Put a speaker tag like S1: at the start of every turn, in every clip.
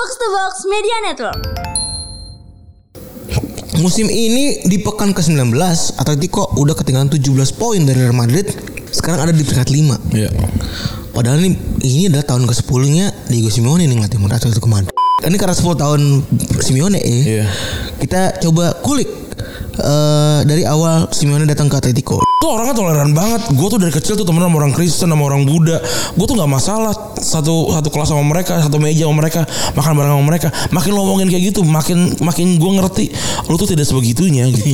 S1: Box to Box Media Network.
S2: Musim ini di pekan ke-19 Atletico udah ketinggalan 17 poin dari Real Madrid. Sekarang ada di peringkat 5.
S3: Iya.
S2: Padahal ini ini adalah tahun ke-10-nya Diego Simeone nih ngelatih Atletico Madrid. Ini karena 10 tahun Simeone ya.
S3: Iya.
S2: Kita coba kulik eh, dari awal Simeone datang ke Atletico.
S3: Tuh orangnya toleran banget. Gue tuh dari kecil tuh temen sama orang Kristen sama orang Buddha. Gue tuh nggak masalah satu satu kelas sama mereka, satu meja sama mereka, makan bareng sama mereka. Makin lo ngomongin kayak gitu, makin makin gue ngerti lu tuh tidak sebegitunya. Gitu.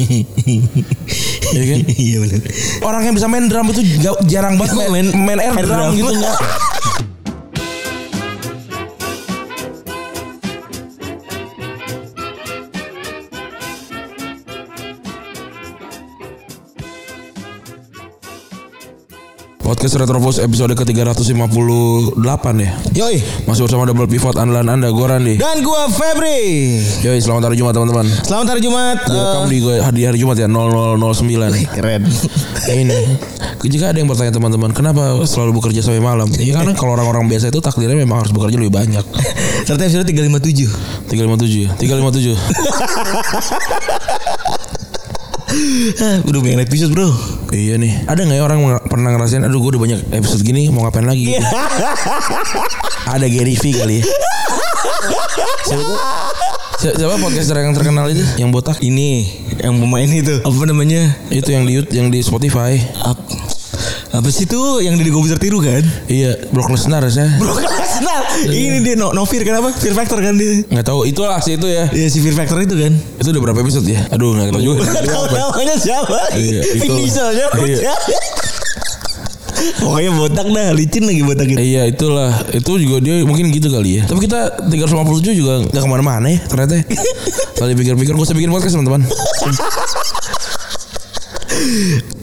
S3: Iya kan?
S2: Iya benar.
S3: Orang yang bisa main drum itu jarang banget main, main air,
S2: air
S3: drum,
S2: drum.
S3: gitu Podcast Retrovos episode ke-358 ya.
S2: Yoi.
S3: Masih bersama double pivot andalan Anda, gue Randi.
S2: Dan gua Febri.
S3: Yoi, selamat hari Jumat teman-teman.
S2: Selamat hari Jumat.
S3: Direkam di gue hari hari Jumat ya 0009.
S2: Keren.
S3: ini jika ada yang bertanya teman-teman kenapa selalu bekerja sampai malam ya karena kalau orang-orang biasa itu takdirnya memang harus bekerja lebih banyak
S2: Serta episode 357.
S3: 357 ya 357
S2: Ah, udah banyak episode, Bro.
S3: Iya nih. Ada nggak ya orang pernah ngerasain aduh gue udah banyak episode gini mau ngapain lagi? Gitu. ada Gary V kali ya. Siapa siapa podcaster yang terkenal itu? Yang botak?
S2: Ini yang pemain itu. Apa namanya?
S3: itu yang di yang di Spotify
S2: apa sih itu yang di Gobusar Tiru kan?
S3: iya Brock Lesnar ya
S2: Bro Lesnar. Ini dia no, no Fear kenapa? Fear Factor kan dia.
S3: nggak tahu itulah sih itu ya
S2: Iya si Fear Factor itu kan.
S3: itu udah berapa episode ya aduh nggak tahu juga
S2: tahu namanya siapa.
S3: Iya,
S2: siapa?
S3: Iya.
S2: Pokoknya botak dah, licin lagi botak itu.
S3: Iya itulah Itu juga dia mungkin gitu kali ya Tapi kita 357 juga gak ke mana-mana ya Ternyata ya Tadi pikir-pikir Gue usah bikin podcast teman-teman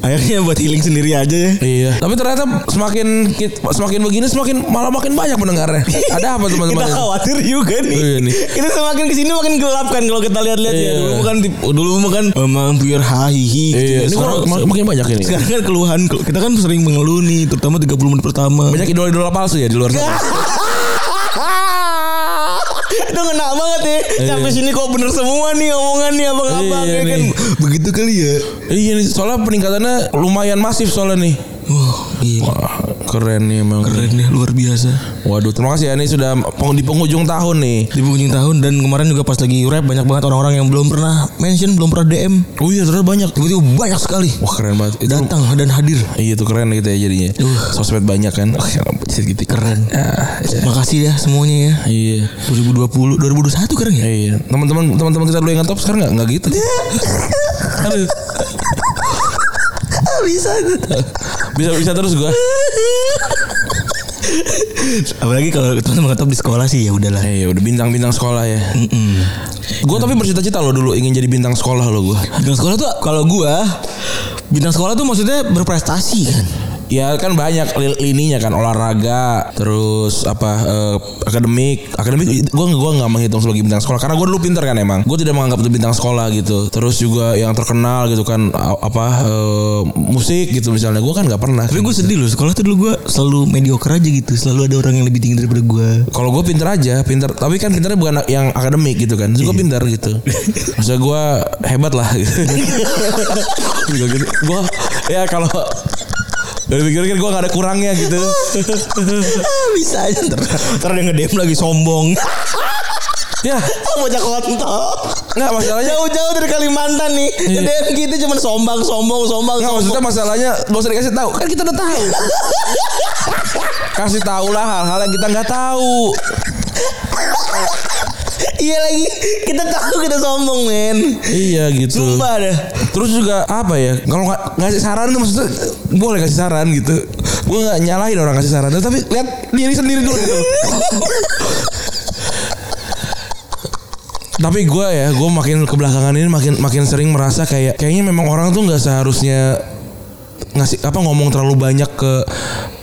S2: Akhirnya buat healing sendiri aja ya.
S3: Iya Tapi ternyata semakin Semakin begini Semakin malah makin banyak pendengarnya Ada apa teman-teman
S2: Kita khawatir juga nih.
S3: Iya nih.
S2: Kita semakin ke sini makin gelap kan kalau kita lihat-lihat ya.
S3: Iya.
S2: Dulu kan dulu mah kan mampir hahihi gitu.
S3: Iya
S2: ya.
S3: Ini
S2: Sekarang,
S3: kok mak- makin banyak ini
S2: sekarang kan keluhan kita kan sering mengeluh nih terutama 30 menit pertama.
S3: Banyak idola-idola palsu ya di luar sana
S2: Itu ngena banget ya Sampai sini kok bener semua nih omongan nih abang-abang
S3: Iya
S2: ya kan. Begitu kali ya?
S3: Iya Soalnya peningkatannya Lumayan masif soalnya nih
S2: Wah gila
S3: Wah keren nih emang
S2: Keren ya luar biasa
S3: Waduh terima kasih ya Ini sudah di penghujung tahun nih
S2: Di penghujung tahun dan kemarin juga pas lagi rap banyak banget orang-orang yang belum pernah mention, belum pernah DM.
S3: Oh iya ternyata banyak
S2: Tiba-tiba banyak sekali
S3: Wah keren banget Itu
S2: datang dan hadir.
S3: Iya tuh keren gitu ya jadinya. Sosmed banyak kan. Wah, ya gitu keren. Ah, ya.
S2: Makasih ya semuanya ya.
S3: Iya.
S2: 2020, 2021 keren ya?
S3: Iya. Teman-teman teman-teman kita dulu yang top sekarang nggak nggak gitu. Aduh.
S2: Bisa.
S3: Bisa bisa terus gua.
S2: Apalagi kalau teman-teman ngetop di sekolah sih ya udahlah.
S3: Iya udah bintang-bintang sekolah ya. Gue tapi bercita-cita loh dulu ingin jadi bintang sekolah loh gue.
S2: Bintang sekolah tuh kalau gua bintang sekolah tuh maksudnya berprestasi kan.
S3: Ya kan banyak li- lininya kan olahraga, terus apa eh, akademik, akademik gue gua nggak menghitung sebagai bintang sekolah karena gue dulu pinter kan emang. Gue tidak menganggap itu bintang sekolah gitu. Terus juga yang terkenal gitu kan apa eh, musik gitu misalnya gue kan nggak pernah.
S2: Tapi gue sedih loh sekolah tuh dulu gua selalu mediocre aja gitu. Selalu ada orang yang lebih tinggi daripada gua.
S3: Kalau gue pinter aja, pinter. Tapi kan pinternya bukan yang akademik gitu kan. Gue pinter gitu. Maksudnya gue hebat lah. Gitu. gue ya kalau dari pikir kan gue gak ada kurangnya gitu.
S2: Bisa aja ntar, ntar dia nge-DM lagi sombong.
S3: ya
S2: Bocah kontol.
S3: nggak masalahnya.
S2: Jauh-jauh dari Kalimantan nih. Nge-DM gitu cuman sombong, sombong, sombong.
S3: Nggak maksudnya masalahnya gak usah dikasih tahu kan kita udah tahu. Kasih tahu lah hal-hal yang kita nggak tahu.
S2: Iya lagi kita tahu kita sombong men.
S3: Iya gitu.
S2: Sumpah dah.
S3: Terus juga apa ya? Kalau nggak ngasih saran tuh maksudnya boleh kasih saran gitu. Gue nggak nyalahin orang kasih saran, tapi lihat diri sendiri dulu. Gitu. tapi gue ya, gue makin kebelakangan ini makin makin sering merasa kayak kayaknya memang orang tuh nggak seharusnya ngasih apa ngomong terlalu banyak ke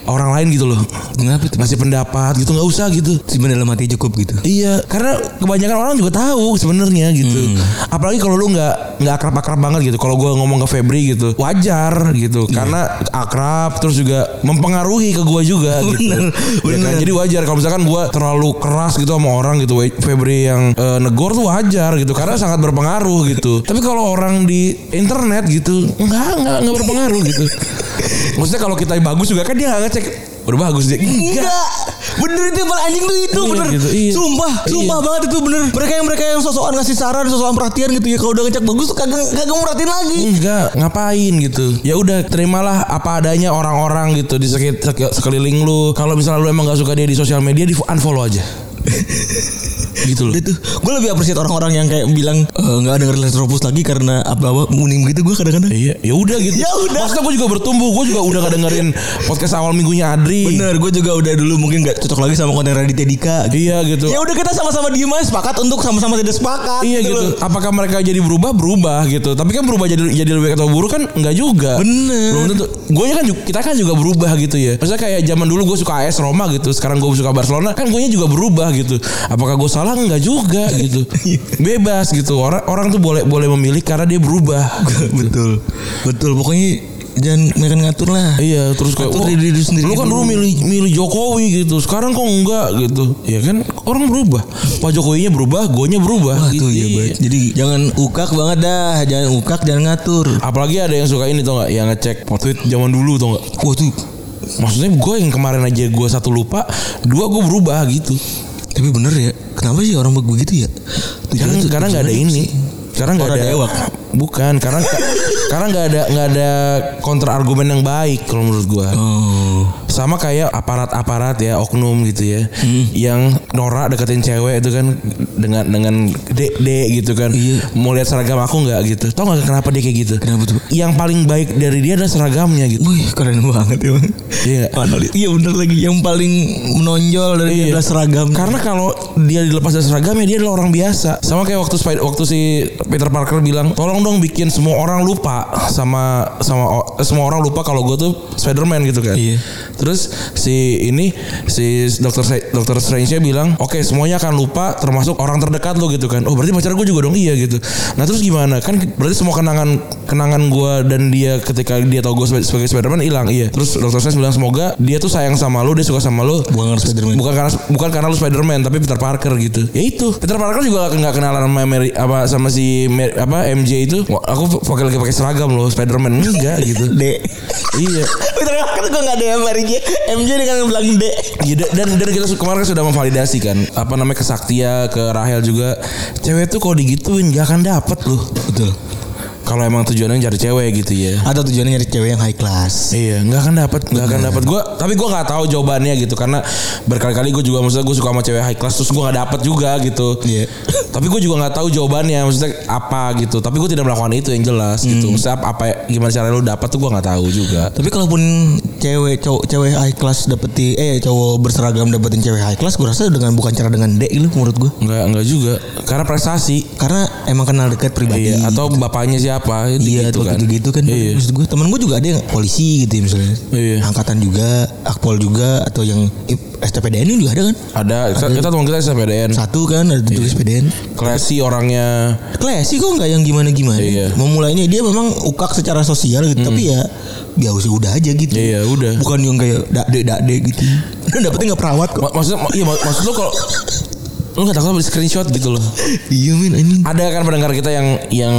S3: orang lain gitu loh.
S2: Kenapa tuh?
S3: Ngasih pendapat gitu nggak usah gitu.
S2: Simpan dalam hati cukup gitu.
S3: Iya, karena kebanyakan orang juga tahu sebenarnya gitu. Apalagi kalau lu nggak nggak akrab-akrab banget gitu. Kalau gua ngomong ke Febri gitu, wajar gitu. Karena akrab terus juga mempengaruhi ke gua juga gitu.
S2: Bener,
S3: Ya kan? Jadi wajar kalau misalkan gua terlalu keras gitu sama orang gitu, Febri yang eh, negor tuh wajar gitu karena sangat berpengaruh gitu. Tapi kalau orang di internet gitu, enggak enggak enggak berpengaruh gitu. Maksudnya kalau kita bagus juga kan dia nggak ngecek udah bagus dia.
S2: Enggak. Bener itu yang anjing tuh itu
S3: Iya,
S2: bener.
S3: gitu, iya.
S2: Sumpah, sumpah
S3: Iya.
S2: banget itu bener. Mereka yang mereka yang sosokan ngasih saran, sosokan perhatian gitu ya. Kalau udah ngecek bagus tuh kagak kagak merhatiin lagi.
S3: Enggak, ngapain gitu. Ya udah terimalah apa adanya orang-orang gitu di sekit- sek- sekeliling lu. Kalau misalnya lu emang gak suka dia di sosial media, di unfollow aja. Gitu loh.
S2: Itu gue lebih appreciate orang-orang yang kayak bilang "Eh, nggak ada dengerin Retropus lagi karena apa-apa munim gitu gue kadang-kadang.
S3: Iya, ya udah gitu.
S2: Ya udah.
S3: Maksudnya gue juga bertumbuh. Gue juga udah gak dengerin podcast awal minggunya Adri.
S2: Bener, gue juga udah dulu mungkin gak cocok lagi sama konten Raditya Dika.
S3: Iya gitu.
S2: Ya udah kita sama-sama diem aja sepakat untuk sama-sama tidak sepakat.
S3: Iya gitu.
S2: loh.
S3: Apakah mereka jadi berubah? Berubah gitu. Tapi kan berubah jadi jadi lebih atau buruk kan enggak juga.
S2: Bener.
S3: Belum tentu. Gue kan juga, kita kan juga berubah gitu ya. Maksudnya kayak zaman dulu gue suka AS Roma gitu. Sekarang gue suka Barcelona. Kan gue juga berubah gitu. Apakah gue salah? Enggak juga gitu. Bebas gitu. Orang orang tuh boleh boleh memilih karena dia berubah.
S2: betul, betul. Pokoknya jangan mereka ngatur lah.
S3: Iya terus kayak "Wah,
S2: diri lu sendiri
S3: Lu kan dulu
S2: dulu."
S3: milih milih Jokowi gitu Sekarang kok enggak gitu Ya kan orang berubah Pak Jokowinya berubah Gue berubah
S2: Wah
S3: gitu.
S2: ya
S3: Iya.
S2: Bay. Jadi jangan ukak banget dah, jangan ukak, jangan ngatur.
S3: Apalagi ada yang suka ini tau gak Yang ngecek tweet zaman dulu tau gak
S2: Wah tuh,
S3: Maksudnya gue yang kemarin aja gue satu lupa Dua gue berubah gitu
S2: tapi bener ya. Kenapa sih orang begitu ya?
S3: Karena
S2: Tujuannya tuh-
S3: karena nggak ada ini
S2: sih.
S3: Karena nggak ada
S2: dewak.
S3: Bukan Karena Karena nggak ada nggak ada kontra argumen yang baik Kalau menurut gue
S2: Oh.
S3: Sama kayak aparat-aparat ya oknum gitu ya
S2: Hmm.
S3: yang norak deketin cewek itu kan dengan dengan dek dek gitu kan
S2: Iya.
S3: mau lihat seragam aku nggak gitu tau nggak kenapa dia kayak gitu
S2: Kenapa tuh?
S3: yang paling baik dari dia adalah seragamnya gitu
S2: Wih keren banget ya.
S3: Iya.
S2: Iya bener lagi. Yang paling menonjol dari dia
S3: Iya.
S2: adalah seragam.
S3: Karena kalau dia dilepas dari seragamnya dia adalah orang biasa. Sama kayak waktu Spider waktu si Peter Parker bilang, "Tolong dong bikin semua orang lupa sama sama o- semua orang lupa kalau gue tuh Spider-Man gitu kan."
S2: Iya.
S3: Terus si ini si Dokter Dokter Strange-nya bilang, "Oke, semuanya akan lupa termasuk orang terdekat lo gitu kan." Oh, berarti pacar gue juga dong iya gitu. Nah, terus gimana? Kan berarti semua kenangan kenangan gue dan dia ketika dia tahu gue sebagai Spider-Man hilang. Iya. Terus Dokter Strange bilang, "Semoga dia tuh sayang sama lu, dia suka sama lu."
S2: Bukan karena Spiderman.
S3: bukan karena bukan karena lu Spider-Man tapi Peter Parker gitu ya itu Peter Parker juga nggak kenalan sama Mary, apa sama si Mary- apa MJ itu aku pakai lagi pakai seragam loh Spider-Man enggak gitu
S2: Dek.
S3: iya
S2: Bener kan gue gak ada yang dia MJ dengan bilang dek.
S3: Iya, da- dan dan kita kemarin sudah memvalidasi kan apa namanya ke Saktia ke Rahel juga cewek tuh kalau digituin gak akan dapet loh
S2: Betul.
S3: Kalau emang tujuannya cari cewek gitu ya
S2: Atau tujuannya nyari cewek yang high class.
S3: Iya, nggak akan dapat, nggak akan dapat. Gua, tapi gua nggak tahu jawabannya gitu karena berkali-kali gue juga maksudnya gue suka sama cewek high class terus gua nggak dapet juga gitu.
S2: Iya.
S3: Tapi gue juga nggak tahu jawabannya, maksudnya apa gitu. Tapi gue tidak melakukan itu yang jelas gitu. Maksudnya apa, apa gimana cara lu dapat tuh gua nggak tahu juga.
S2: Tapi kalaupun cewek cowok cewek high class dapetin eh cowok berseragam dapetin cewek high class gue rasa dengan bukan cara dengan dek gitu menurut gue.
S3: Nggak nggak juga, karena prestasi.
S2: Karena emang kenal dekat pribadi.
S3: Iya, atau bapaknya siapa
S2: Iya,
S3: gitu kan.
S2: gitu gitu kan.
S3: Iya.
S2: Maksud gue temen gue juga ada yang polisi gitu ya misalnya.
S3: Iya.
S2: Angkatan juga, akpol juga atau yang STPDN ini juga ada kan?
S3: Ada, kita, kita teman kita SPDN.
S2: Satu kan ada
S3: Iya.
S2: tulis SPDN.
S3: Klasi orangnya
S2: Klasi kok nggak yang gimana-gimana.
S3: Iya.
S2: Memulainya dia memang ukak secara sosial gitu, tapi ya biasa udah aja gitu.
S3: Iya, udah.
S2: Bukan yang kayak dakde dakde gitu. Dan dapetnya nggak perawat kok.
S3: Ma- maksudnya iya mak- maksud lu kalau lu nggak takut screenshot gitu loh.
S2: Iya min anjing.
S3: Ada kan pendengar kita yang yang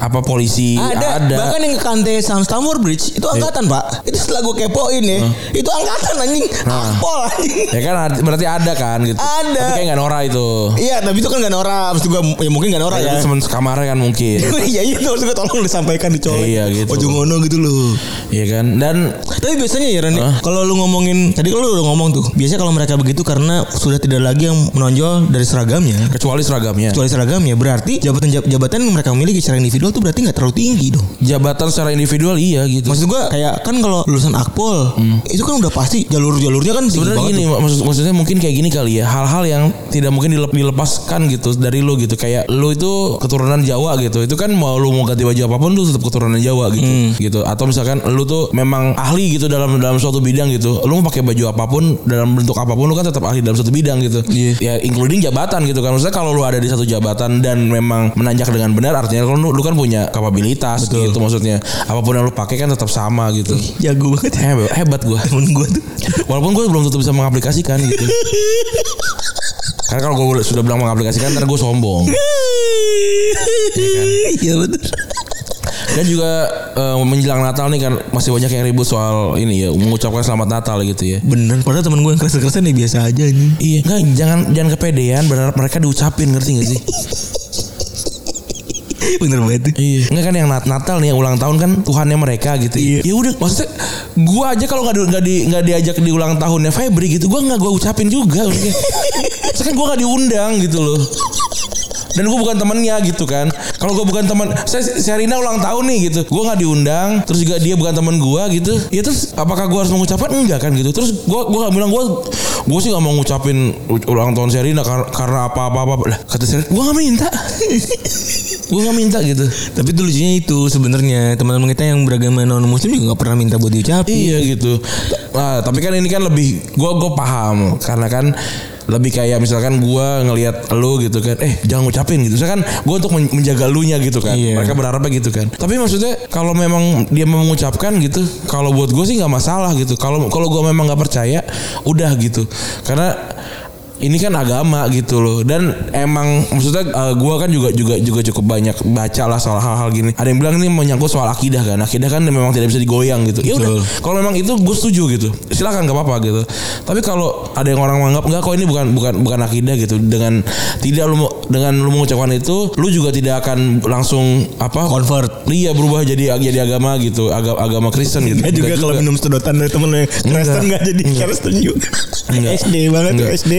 S3: apa polisi
S2: Ada, bahkan yang ke Kante Sam Stamford Bridge itu angkatan pak. Itu setelah gue kepoin ya, itu angkatan anjing,
S3: Nah.
S2: akpol anjing.
S3: ya kan ada- berarti ada kan gitu.
S2: Ada.
S3: Tapi kayak nggak Nora itu.
S2: Iya, tapi itu kan gak Nora, maksud gue ya mungkin gak Nora
S3: Ya,
S2: ya.
S3: itu temen sekamarnya kan mungkin.
S2: Iya itu maksud gue tolong disampaikan dicolek.
S3: Iya, gitu.
S2: Ojo ngono gitu loh.
S3: Iya kan dan
S2: Tapi biasanya ya Ren, kalau lu ngomongin tadi kalau lu udah ngomong tuh, biasanya kalau mereka begitu karena sudah tidak lagi yang menonjol dari seragamnya.
S3: kecuali seragamnya.
S2: Kecuali seragamnya berarti jabatan jabatan yang mereka miliki secara individual lo tuh berarti nggak terlalu tinggi dong.
S3: Jabatan secara individual iya gitu.
S2: Maksud gua kayak kan kalau lulusan Akpol itu kan udah pasti jalur-jalurnya kan
S3: Sebenarnya gini,
S2: tuh.
S3: maksud, maksudnya mungkin kayak gini kali ya. Hal-hal yang tidak mungkin dilep- dilepaskan gitu dari lu gitu. Kayak lu itu keturunan Jawa gitu. Itu kan mau lu mau ganti baju apa pun lu tetap keturunan Jawa gitu. Gitu. Atau misalkan lu tuh memang ahli gitu dalam dalam suatu bidang gitu. Lu mau pakai baju apa pun dalam bentuk apa pun lu kan tetap ahli dalam suatu bidang gitu.
S2: Iya.
S3: Ya including jabatan gitu kan. Maksudnya kalau lu ada di satu jabatan dan memang menanjak dengan benar artinya lu, lu kan punya kapabilitas gitu maksudnya. Apa pun yang lu pakai kan tetap sama gitu.
S2: Jago banget.
S3: Hebat, hebat gua.
S2: Temen gua tuh.
S3: Walaupun gue belum tentu bisa mengaplikasikan gitu. Karena kalau gue sudah bilang mengaplikasikan ntar gue sombong.
S2: Iya betul.
S3: Dan juga eh, menjelang Natal nih kan masih banyak yang ribut soal ini ya mengucapkan selamat Natal gitu ya.
S2: Bener. Padahal temen gue yang keras-kerasan ya biasa aja ini.
S3: Iya, enggak jangan jangan kepedean berharap mereka diucapin ngerti gak sih?
S2: Bener banget tuh.
S3: Iya. Enggak kan yang Nat- Natal nih yang ulang tahun kan Tuhannya mereka gitu.
S2: Iya.
S3: Ya udah maksudnya gua aja kalau nggak di, nggak di nggak diajak di ulang tahunnya Febri gitu, gua nggak gua ucapin juga. maksudnya. Maksudnya kan gua nggak diundang gitu loh. Dan gue bukan temennya gitu kan. Kalau gue bukan teman, saya Serina ulang tahun nih gitu. Gue nggak diundang, terus juga dia bukan teman gue gitu. Ya terus apakah gue harus mengucapkan enggak kan gitu. Terus gue gue nggak bilang gue gue sih nggak mau ngucapin ulang tahun Serina kar- karena apa apa apa. Lah kata Serina, gue nggak minta. gue nggak minta gitu.
S2: Tapi lucunya itu sebenarnya teman-teman kita yang beragama non muslim juga nggak pernah minta buat diucapin.
S3: Iya gitu. Nah, tapi kan ini kan lebih gua gua paham karena kan lebih kayak misalkan gua ngelihat lu gitu kan eh jangan ngucapin gitu. Misalkan gua untuk men- menjaga lu nya gitu kan.
S2: Iya.
S3: mereka berharapnya gitu kan. Tapi maksudnya kalau memang dia mau mengucapkan gitu kalau buat gue sih nggak masalah gitu. Kalau kalau gua memang nggak percaya udah gitu. Karena ini kan agama gitu loh. Dan emang maksudnya eh, gua kan juga juga juga cukup banyak baca lah soal hal-hal gini. Ada yang bilang ini menyangkut soal akidah kan. Akidah kan memang tidak bisa digoyang gitu. Ya udah kalau memang itu gue setuju gitu. Silakan gak apa-apa gitu. Tapi kalau ada yang orang menganggap enggak kok ini bukan bukan bukan akidah gitu. Dengan tidak lu dengan lu mengucapkan itu lu juga tidak akan langsung apa
S2: Convert.
S3: iya berubah jadi jadi agama gitu. Agama agama Kristen gitu.
S2: Enggak juga
S3: Nggak
S2: kalau minum sedotan dari temen lo yang Kristen nggak jadi Kristen juga.
S3: Enggak.
S2: SD banget tuh
S3: Enggak.
S2: SD.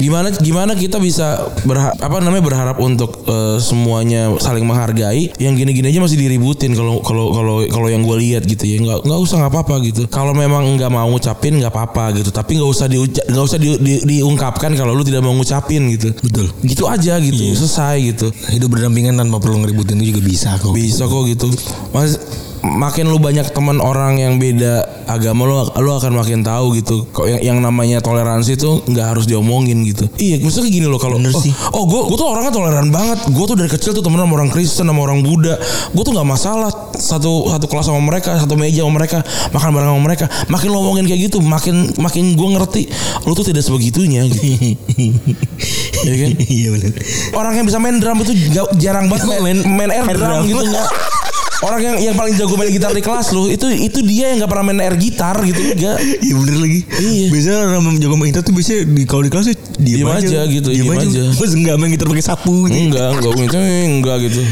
S3: Gimana gimana kita bisa berha- apa namanya berharap untuk eh, semuanya saling menghargai? Yang gini-gini aja masih diributin kalau kalau kalau kalau yang gue lihat gitu ya. Nggak nggak usah nggak apa-apa gitu. Kalau memang nggak mau ngucapin nggak apa-apa gitu. Tapi nggak usah nggak usah di- di- diungkapkan kalau lu tidak mau ngucapin gitu.
S2: Betul.
S3: gitu aja gitu selesai gitu.
S2: Hidup berdampingan tanpa perlu ngeributin itu juga bisa kok.
S3: bisa kok gitu. Mas makin lu banyak teman orang yang beda agama lu lu akan makin tahu gitu. Kok yang, yang namanya toleransi tuh nggak harus diomongin gitu. Iya maksudnya gini loh kalau oh,
S2: sih.
S3: oh gue gue tuh orangnya toleran banget. Gue tuh dari kecil tuh temenan sama orang Kristen sama orang Buddha. Gue tuh nggak masalah satu satu kelas sama mereka satu meja sama mereka makan bareng sama mereka. Makin lu ngomongin kayak gitu makin makin gue ngerti lu tuh tidak sebegitunya gitu. Iya kan?
S2: Iya benar.
S3: orang yang bisa main drum itu jarang banget main, main, main air,
S2: Air
S3: drum,
S2: drum.
S3: gitu nggak orang yang yang paling jago main gitar di kelas lu itu itu dia yang nggak pernah main air gitar gitu enggak
S2: Iya bener lagi.
S3: Iya.
S2: Biasanya orang jago main gitar tuh biasanya di kalau di kelas tuh diem,
S3: Diem aja gitu, diem aja.
S2: Mas enggak main gitar pakai sapu gitu.
S3: enggak enggak gitu enggak gitu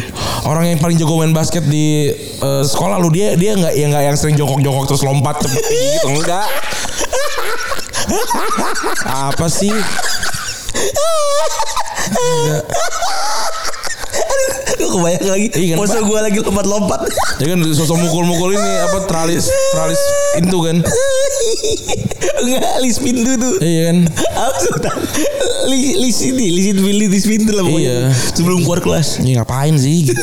S3: orang yang paling jago main basket di eh, sekolah lu dia dia nggak yang nggak yang sering jongkok-jongkok terus lompat cepet gitu enggak apa sih enggak
S2: Gue kebayang lagi.
S3: Iya
S2: Masa gue lagi lompat-lompat.
S3: ya kan sosok mukul-mukul ini apa tralis tralis itu kan
S2: Enggak, lis pintu tuh.
S3: iya kan
S2: Apa? Lis, lis ini, lisin pilih lis pintu lah pokoknya.
S3: Iya.
S2: Sebelum keluar kelas.
S3: ini ngapain sih gitu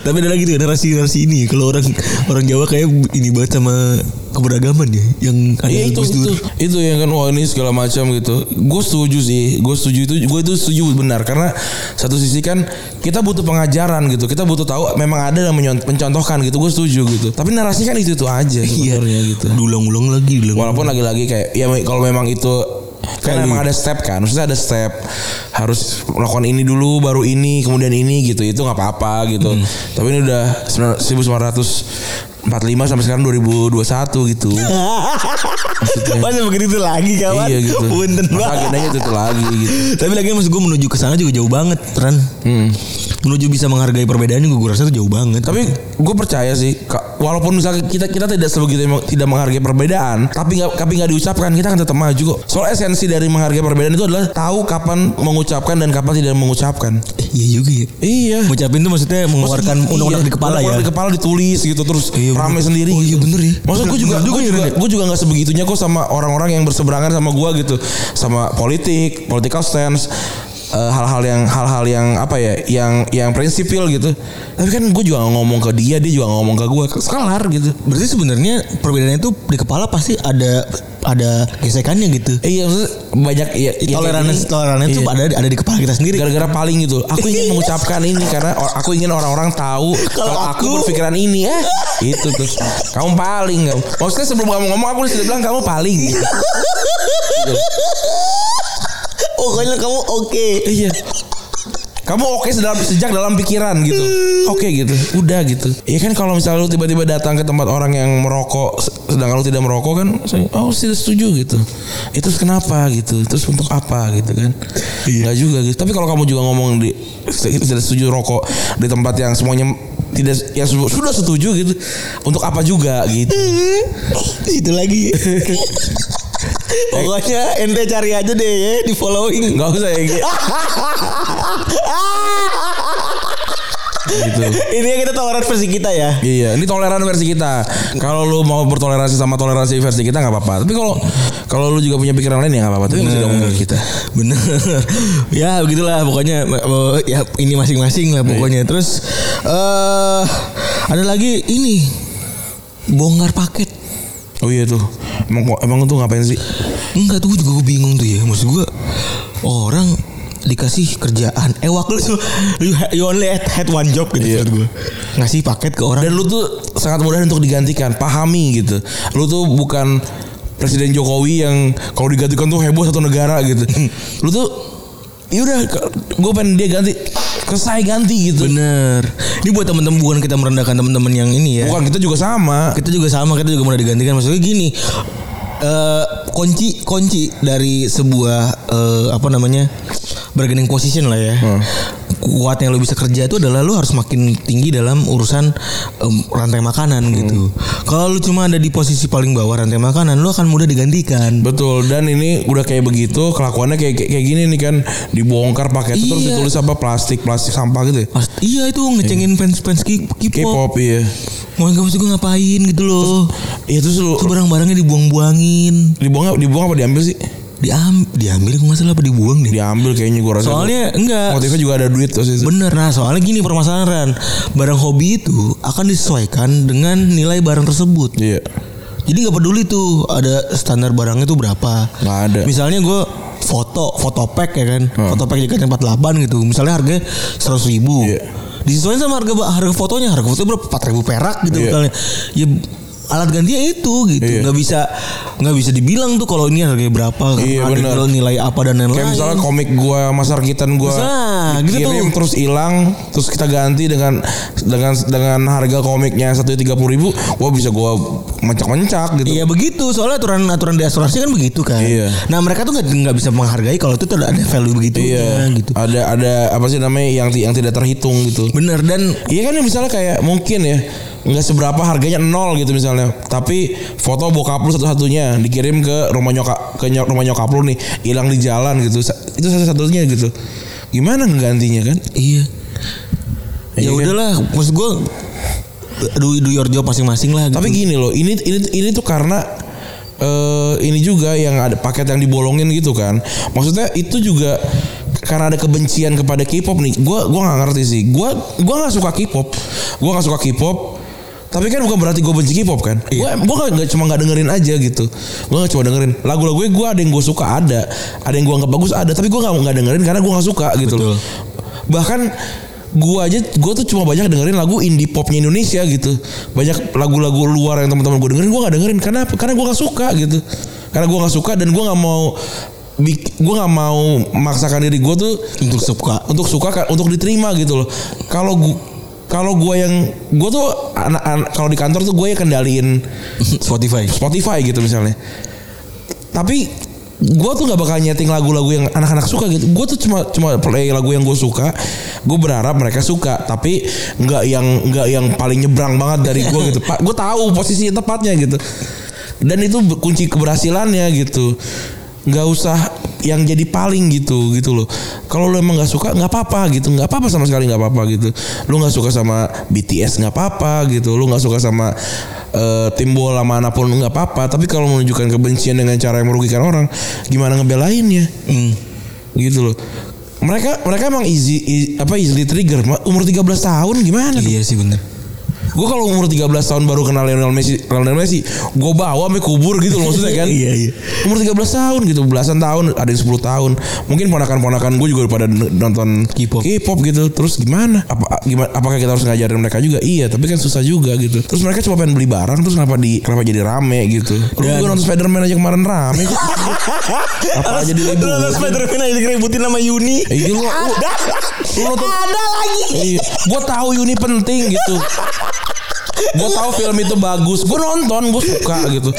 S2: Tapi ada lagi tuh narasi-narasi ini. Kalau orang orang Jawa kayak ini banget sama keberagaman ya. Yang ada
S3: Iya itu itu itu yang kan wah ini segala macam gitu. Gue setuju sih, gue setuju itu, gue itu setuju benar karena satu sisi kan kita butuh pengajaran gitu, kita butuh tahu memang ada yang mencontohkan gitu, gue setuju gitu. Tapi narasi kan itu itu aja sebenarnya gitu.
S2: Diulang-ulang lagi, diulang.
S3: Walaupun lagi-lagi kayak ya kalau memang itu kan memang
S2: lu.
S3: ada step kan, maksudnya ada step harus melakukan ini dulu, baru ini, kemudian ini gitu, itu nggak apa-apa gitu.
S2: Hmm.
S3: Tapi ini udah 1945 sampai sekarang 2021 gitu.
S2: Masa begitu lagi kawan?
S3: Iya gitu.
S2: Punten banget.
S3: agendanya itu, lagi gitu.
S2: Tapi lagi maksud gue menuju ke sana juga jauh banget, Ran.
S3: Hmm.
S2: Menuju bisa menghargai perbedaan juga gue rasa itu jauh banget.
S3: Tapi gue percaya sih, walaupun misalnya kita kita tidak sebegitu tidak menghargai perbedaan, tapi nggak tapi nggak diucapkan, kita akan tetap maju kok. Soal esensi dari menghargai perbedaan itu adalah tahu kapan mengucapkan dan kapan tidak mengucapkan.
S2: Eh, iya juga ya.
S3: Iya.
S2: Ngucapin tuh maksudnya mengeluarkan undang-undang
S3: iya,
S2: di kepala ya.
S3: di kepala ditulis gitu terus
S2: Iya, bener.
S3: rame sendiri.
S2: Oh, iya,
S3: gitu.
S2: bener ya.
S3: Maksud gue juga gue
S2: ya,
S3: juga
S2: Ren.
S3: gue juga nggak sebegitunya kok sama orang-orang yang berseberangan sama gue gitu, sama politik, political stance. Eh, hal-hal yang hal-hal yang apa ya yang yang prinsipil gitu tapi kan gue juga ngomong ke dia dia juga ngomong ke gue kelar gitu
S2: Berarti sebenarnya perbedaannya itu di kepala pasti ada ada gesekannya gitu.
S3: Eh, iya maksudnya banyak ya, ya
S2: Toleransi
S3: gini.
S2: toleransi itu
S3: Iya.
S2: ada ada di kepala kita sendiri.
S3: gara-gara paling gitu aku ingin mengucapkan ini karena aku ingin orang-orang tahu kalau aku,
S2: aku-
S3: berpikiran ini eh itu tuh kamu paling kamu maksudnya sebelum kamu ngomong aku sudah bilang kamu paling gitu.
S2: Pokoknya kamu oke.
S3: iya. Kamu oke sedang sejak dalam pikiran gitu. Oke gitu. Udah gitu. Ya kan kalau misalnya lu tiba-tiba datang ke tempat orang yang merokok sedangkan lu tidak merokok kan oh tidak setuju gitu. Itu kenapa? gitu. Terus untuk apa? gitu kan. Enggak juga gitu. Tapi kalau kamu juga ngomong di tidak setuju rokok di tempat yang semuanya tidak su- sudah setuju gitu. Untuk apa juga? gitu.
S2: Itu lagi. Pokoknya ente cari aja deh ya di following.
S3: nggak usah ya gitu.
S2: Ini yang kita toleran versi kita ya.
S3: Iya, ini toleran versi kita. Kalau lu mau bertoleransi sama toleransi versi kita nggak apa-apa. Tapi kalau kalau lu juga punya pikiran lain ya nggak apa-apa. Tapi usah ngomongin kita.
S2: Bener. ya begitulah pokoknya eh, ya ini masing-masing lah pokoknya. Terus eh ada lagi ini bongkar paket.
S3: Oh iya tuh. Emang emang tuh ngapain sih?
S2: Enggak tuh gue juga bingung tuh ya. Maksud gue orang dikasih kerjaan ewak lu tuh you, you only had, had one job gitu maksud gue ngasih paket ke orang
S3: Dan lu tuh sangat mudah untuk digantikan. Pahami gitu. Lu tuh bukan Presiden Jokowi yang kalau digantikan tuh heboh satu negara gitu. Lu tuh Yaudah, gue pengen dia ganti, selesai ganti gitu.
S2: bener. Ini buat temen-temen bukan kita merendahkan temen-temen yang ini ya.
S3: Bukan kita juga sama.
S2: kita juga sama kita juga mudah digantikan. Maksudnya gini eh kunci kunci dari sebuah eh, apa namanya bargaining position lah ya kuatnya lo bisa kerja itu adalah lo harus makin tinggi dalam urusan em, rantai makanan gitu kalau lo cuma ada di posisi paling bawah rantai makanan lo akan mudah digantikan
S3: Betul dan ini udah kayak begitu kelakuannya kayak kayak kayak gini nih kan dibongkar pakai itu terus
S2: Iya.
S3: ditulis apa plastik plastik sampah gitu ya.
S2: Iya itu ngecengin fans fans K- K-pop
S3: K-pop iya.
S2: mau nggak maksud gue ngapain gitu loh
S3: Iya terus lu
S2: itu barang-barangnya dibuang-buangin
S3: dibuang dibuang apa diambil sih?
S2: Diam diambil nggak masalah apa dibuang deh
S3: Diambil kayaknya gua rasa.
S2: Soalnya enggak
S3: motifnya juga ada duit terus itu.
S2: Bener nah soalnya gini permasalahan Barang hobi itu akan disesuaikan dengan nilai barang tersebut
S3: Iya.
S2: Jadi nggak peduli tuh ada standar barangnya tuh berapa
S3: Nggak ada.
S2: Misalnya gue foto foto pack ya kan Foto pack JKT 48 gitu Misalnya harganya 100 ribu
S3: Iya.
S2: Disesuaikan sama harga harga fotonya Harga fotonya berapa 4 ribu perak gitu
S3: Iya.
S2: misalnya Ya alat gantinya itu gitu
S3: Iya.
S2: nggak bisa nggak bisa dibilang tuh kalau ini harganya berapa
S3: Iya,
S2: karena ada nilai apa dan lain-lain
S3: Kayak misalnya komik gua Mas Arkitan gua
S2: gitu
S3: dikirim
S2: tuh.
S3: terus hilang terus kita ganti dengan dengan dengan harga komiknya satu tiga puluh ribu, gua bisa gua mencak-mencak gitu.
S2: Iya begitu soalnya aturan aturan di asuransi kan begitu kan.
S3: Iya.
S2: Nah mereka tuh nggak nggak bisa menghargai kalau itu tuh ada value begitu
S3: Iya,
S2: gitu.
S3: Ada ada apa sih namanya yang yang tidak terhitung gitu.
S2: Bener dan
S3: Iya kan ya, misalnya kayak mungkin ya nggak seberapa harganya nol gitu misalnya tapi foto bokap lu satu-satunya dikirim ke rumah nyokap ke nyok- rumah nyokap lu nih hilang di jalan gitu itu satu-satunya gitu gimana ngegantinya kan
S2: iya.
S3: Iya
S2: Ya
S3: kan?
S2: udahlah maksud gue do, do your job masing-masing lah. Gitu.
S3: tapi gini loh ini ini ini tuh karena eh ini juga yang ada paket yang dibolongin gitu kan maksudnya itu juga karena ada kebencian kepada K-pop nih gua gua nggak ngerti sih gua gua nggak suka K-pop gua nggak suka K-pop tapi kan bukan berarti gue benci K-pop kan? Gua gue gak, nggak- cuma nggak dengerin aja gitu. Gue nggak cuma dengerin. Lagu-lagu gue ada yang gue suka ada. Ada yang gue nggak bagus ada. Tapi gue nggak nggak dengerin karena gue nggak suka gitu loh. Bahkan gue aja gue tuh cuma banyak dengerin lagu indie popnya Indonesia gitu. Banyak lagu-lagu luar yang teman-teman gue dengerin gue nggak dengerin. Karena karena gue nggak suka gitu. Karena gue nggak suka dan gue nggak mau gue nggak mau memaksakan diri gue tuh
S2: untuk suka.
S3: untuk suka ka- untuk diterima gitu loh. Kalau gue kalau gue yang gue tuh anak, anak kalau di kantor tuh gue yang kendaliin
S2: Spotify.
S3: Spotify gitu misalnya. Tapi gue tuh gak bakal nyeting lagu-lagu yang anak-anak suka gitu. Gue tuh cuma cuma play lagu yang gue suka. Gue berharap mereka suka tapi nggak yang nggak yang paling nyebrang banget dari gue gitu. Pak gue tahu posisi tepatnya gitu. Dan itu kunci keberhasilannya gitu nggak usah yang jadi paling gitu gitu loh. Kalau lo emang nggak suka nggak apa-apa gitu. Nggak apa-apa sama sekali nggak apa-apa gitu. Lo nggak suka sama BTS nggak apa-apa gitu. Lo nggak suka sama eh, tim bola mana pun nggak apa-apa. Tapi kalau menunjukkan kebencian dengan cara yang merugikan orang gimana ngebelainnya?
S2: Hmm.
S3: gitu loh. Mereka mereka emang easy, i- apa easily trigger. Umur 13 tahun gimana tuh?
S2: Iya sih bener.
S3: Gue kalau umur 13 tahun baru kenal Lionel Messi, Lionel Messi, gue bawa sampai kubur gitu loh maksudnya kan.
S2: Iya, iya.
S3: Umur 13 tahun gitu, belasan tahun, ada yang 10 tahun. Mungkin ponakan-ponakan gue juga pada nonton
S2: K-pop.
S3: K-pop gitu. Terus gimana? Apa gimana apakah kita harus ngajarin mereka juga? Iya, tapi kan susah juga gitu. Terus mereka cuma pengen beli barang terus kenapa di kenapa jadi rame gitu. Lu juga nonton Spider-Man aja kemarin rame kok. apa jadi
S2: Lu
S3: libur?
S2: nonton Spider-Man aja diributin sama Yuni.
S3: Iya lu,
S1: Ada lagi.
S3: Iya, gue tahu Yuni penting gitu. podcast. Gue tahu film itu bagus, gue nonton, gue suka gitu.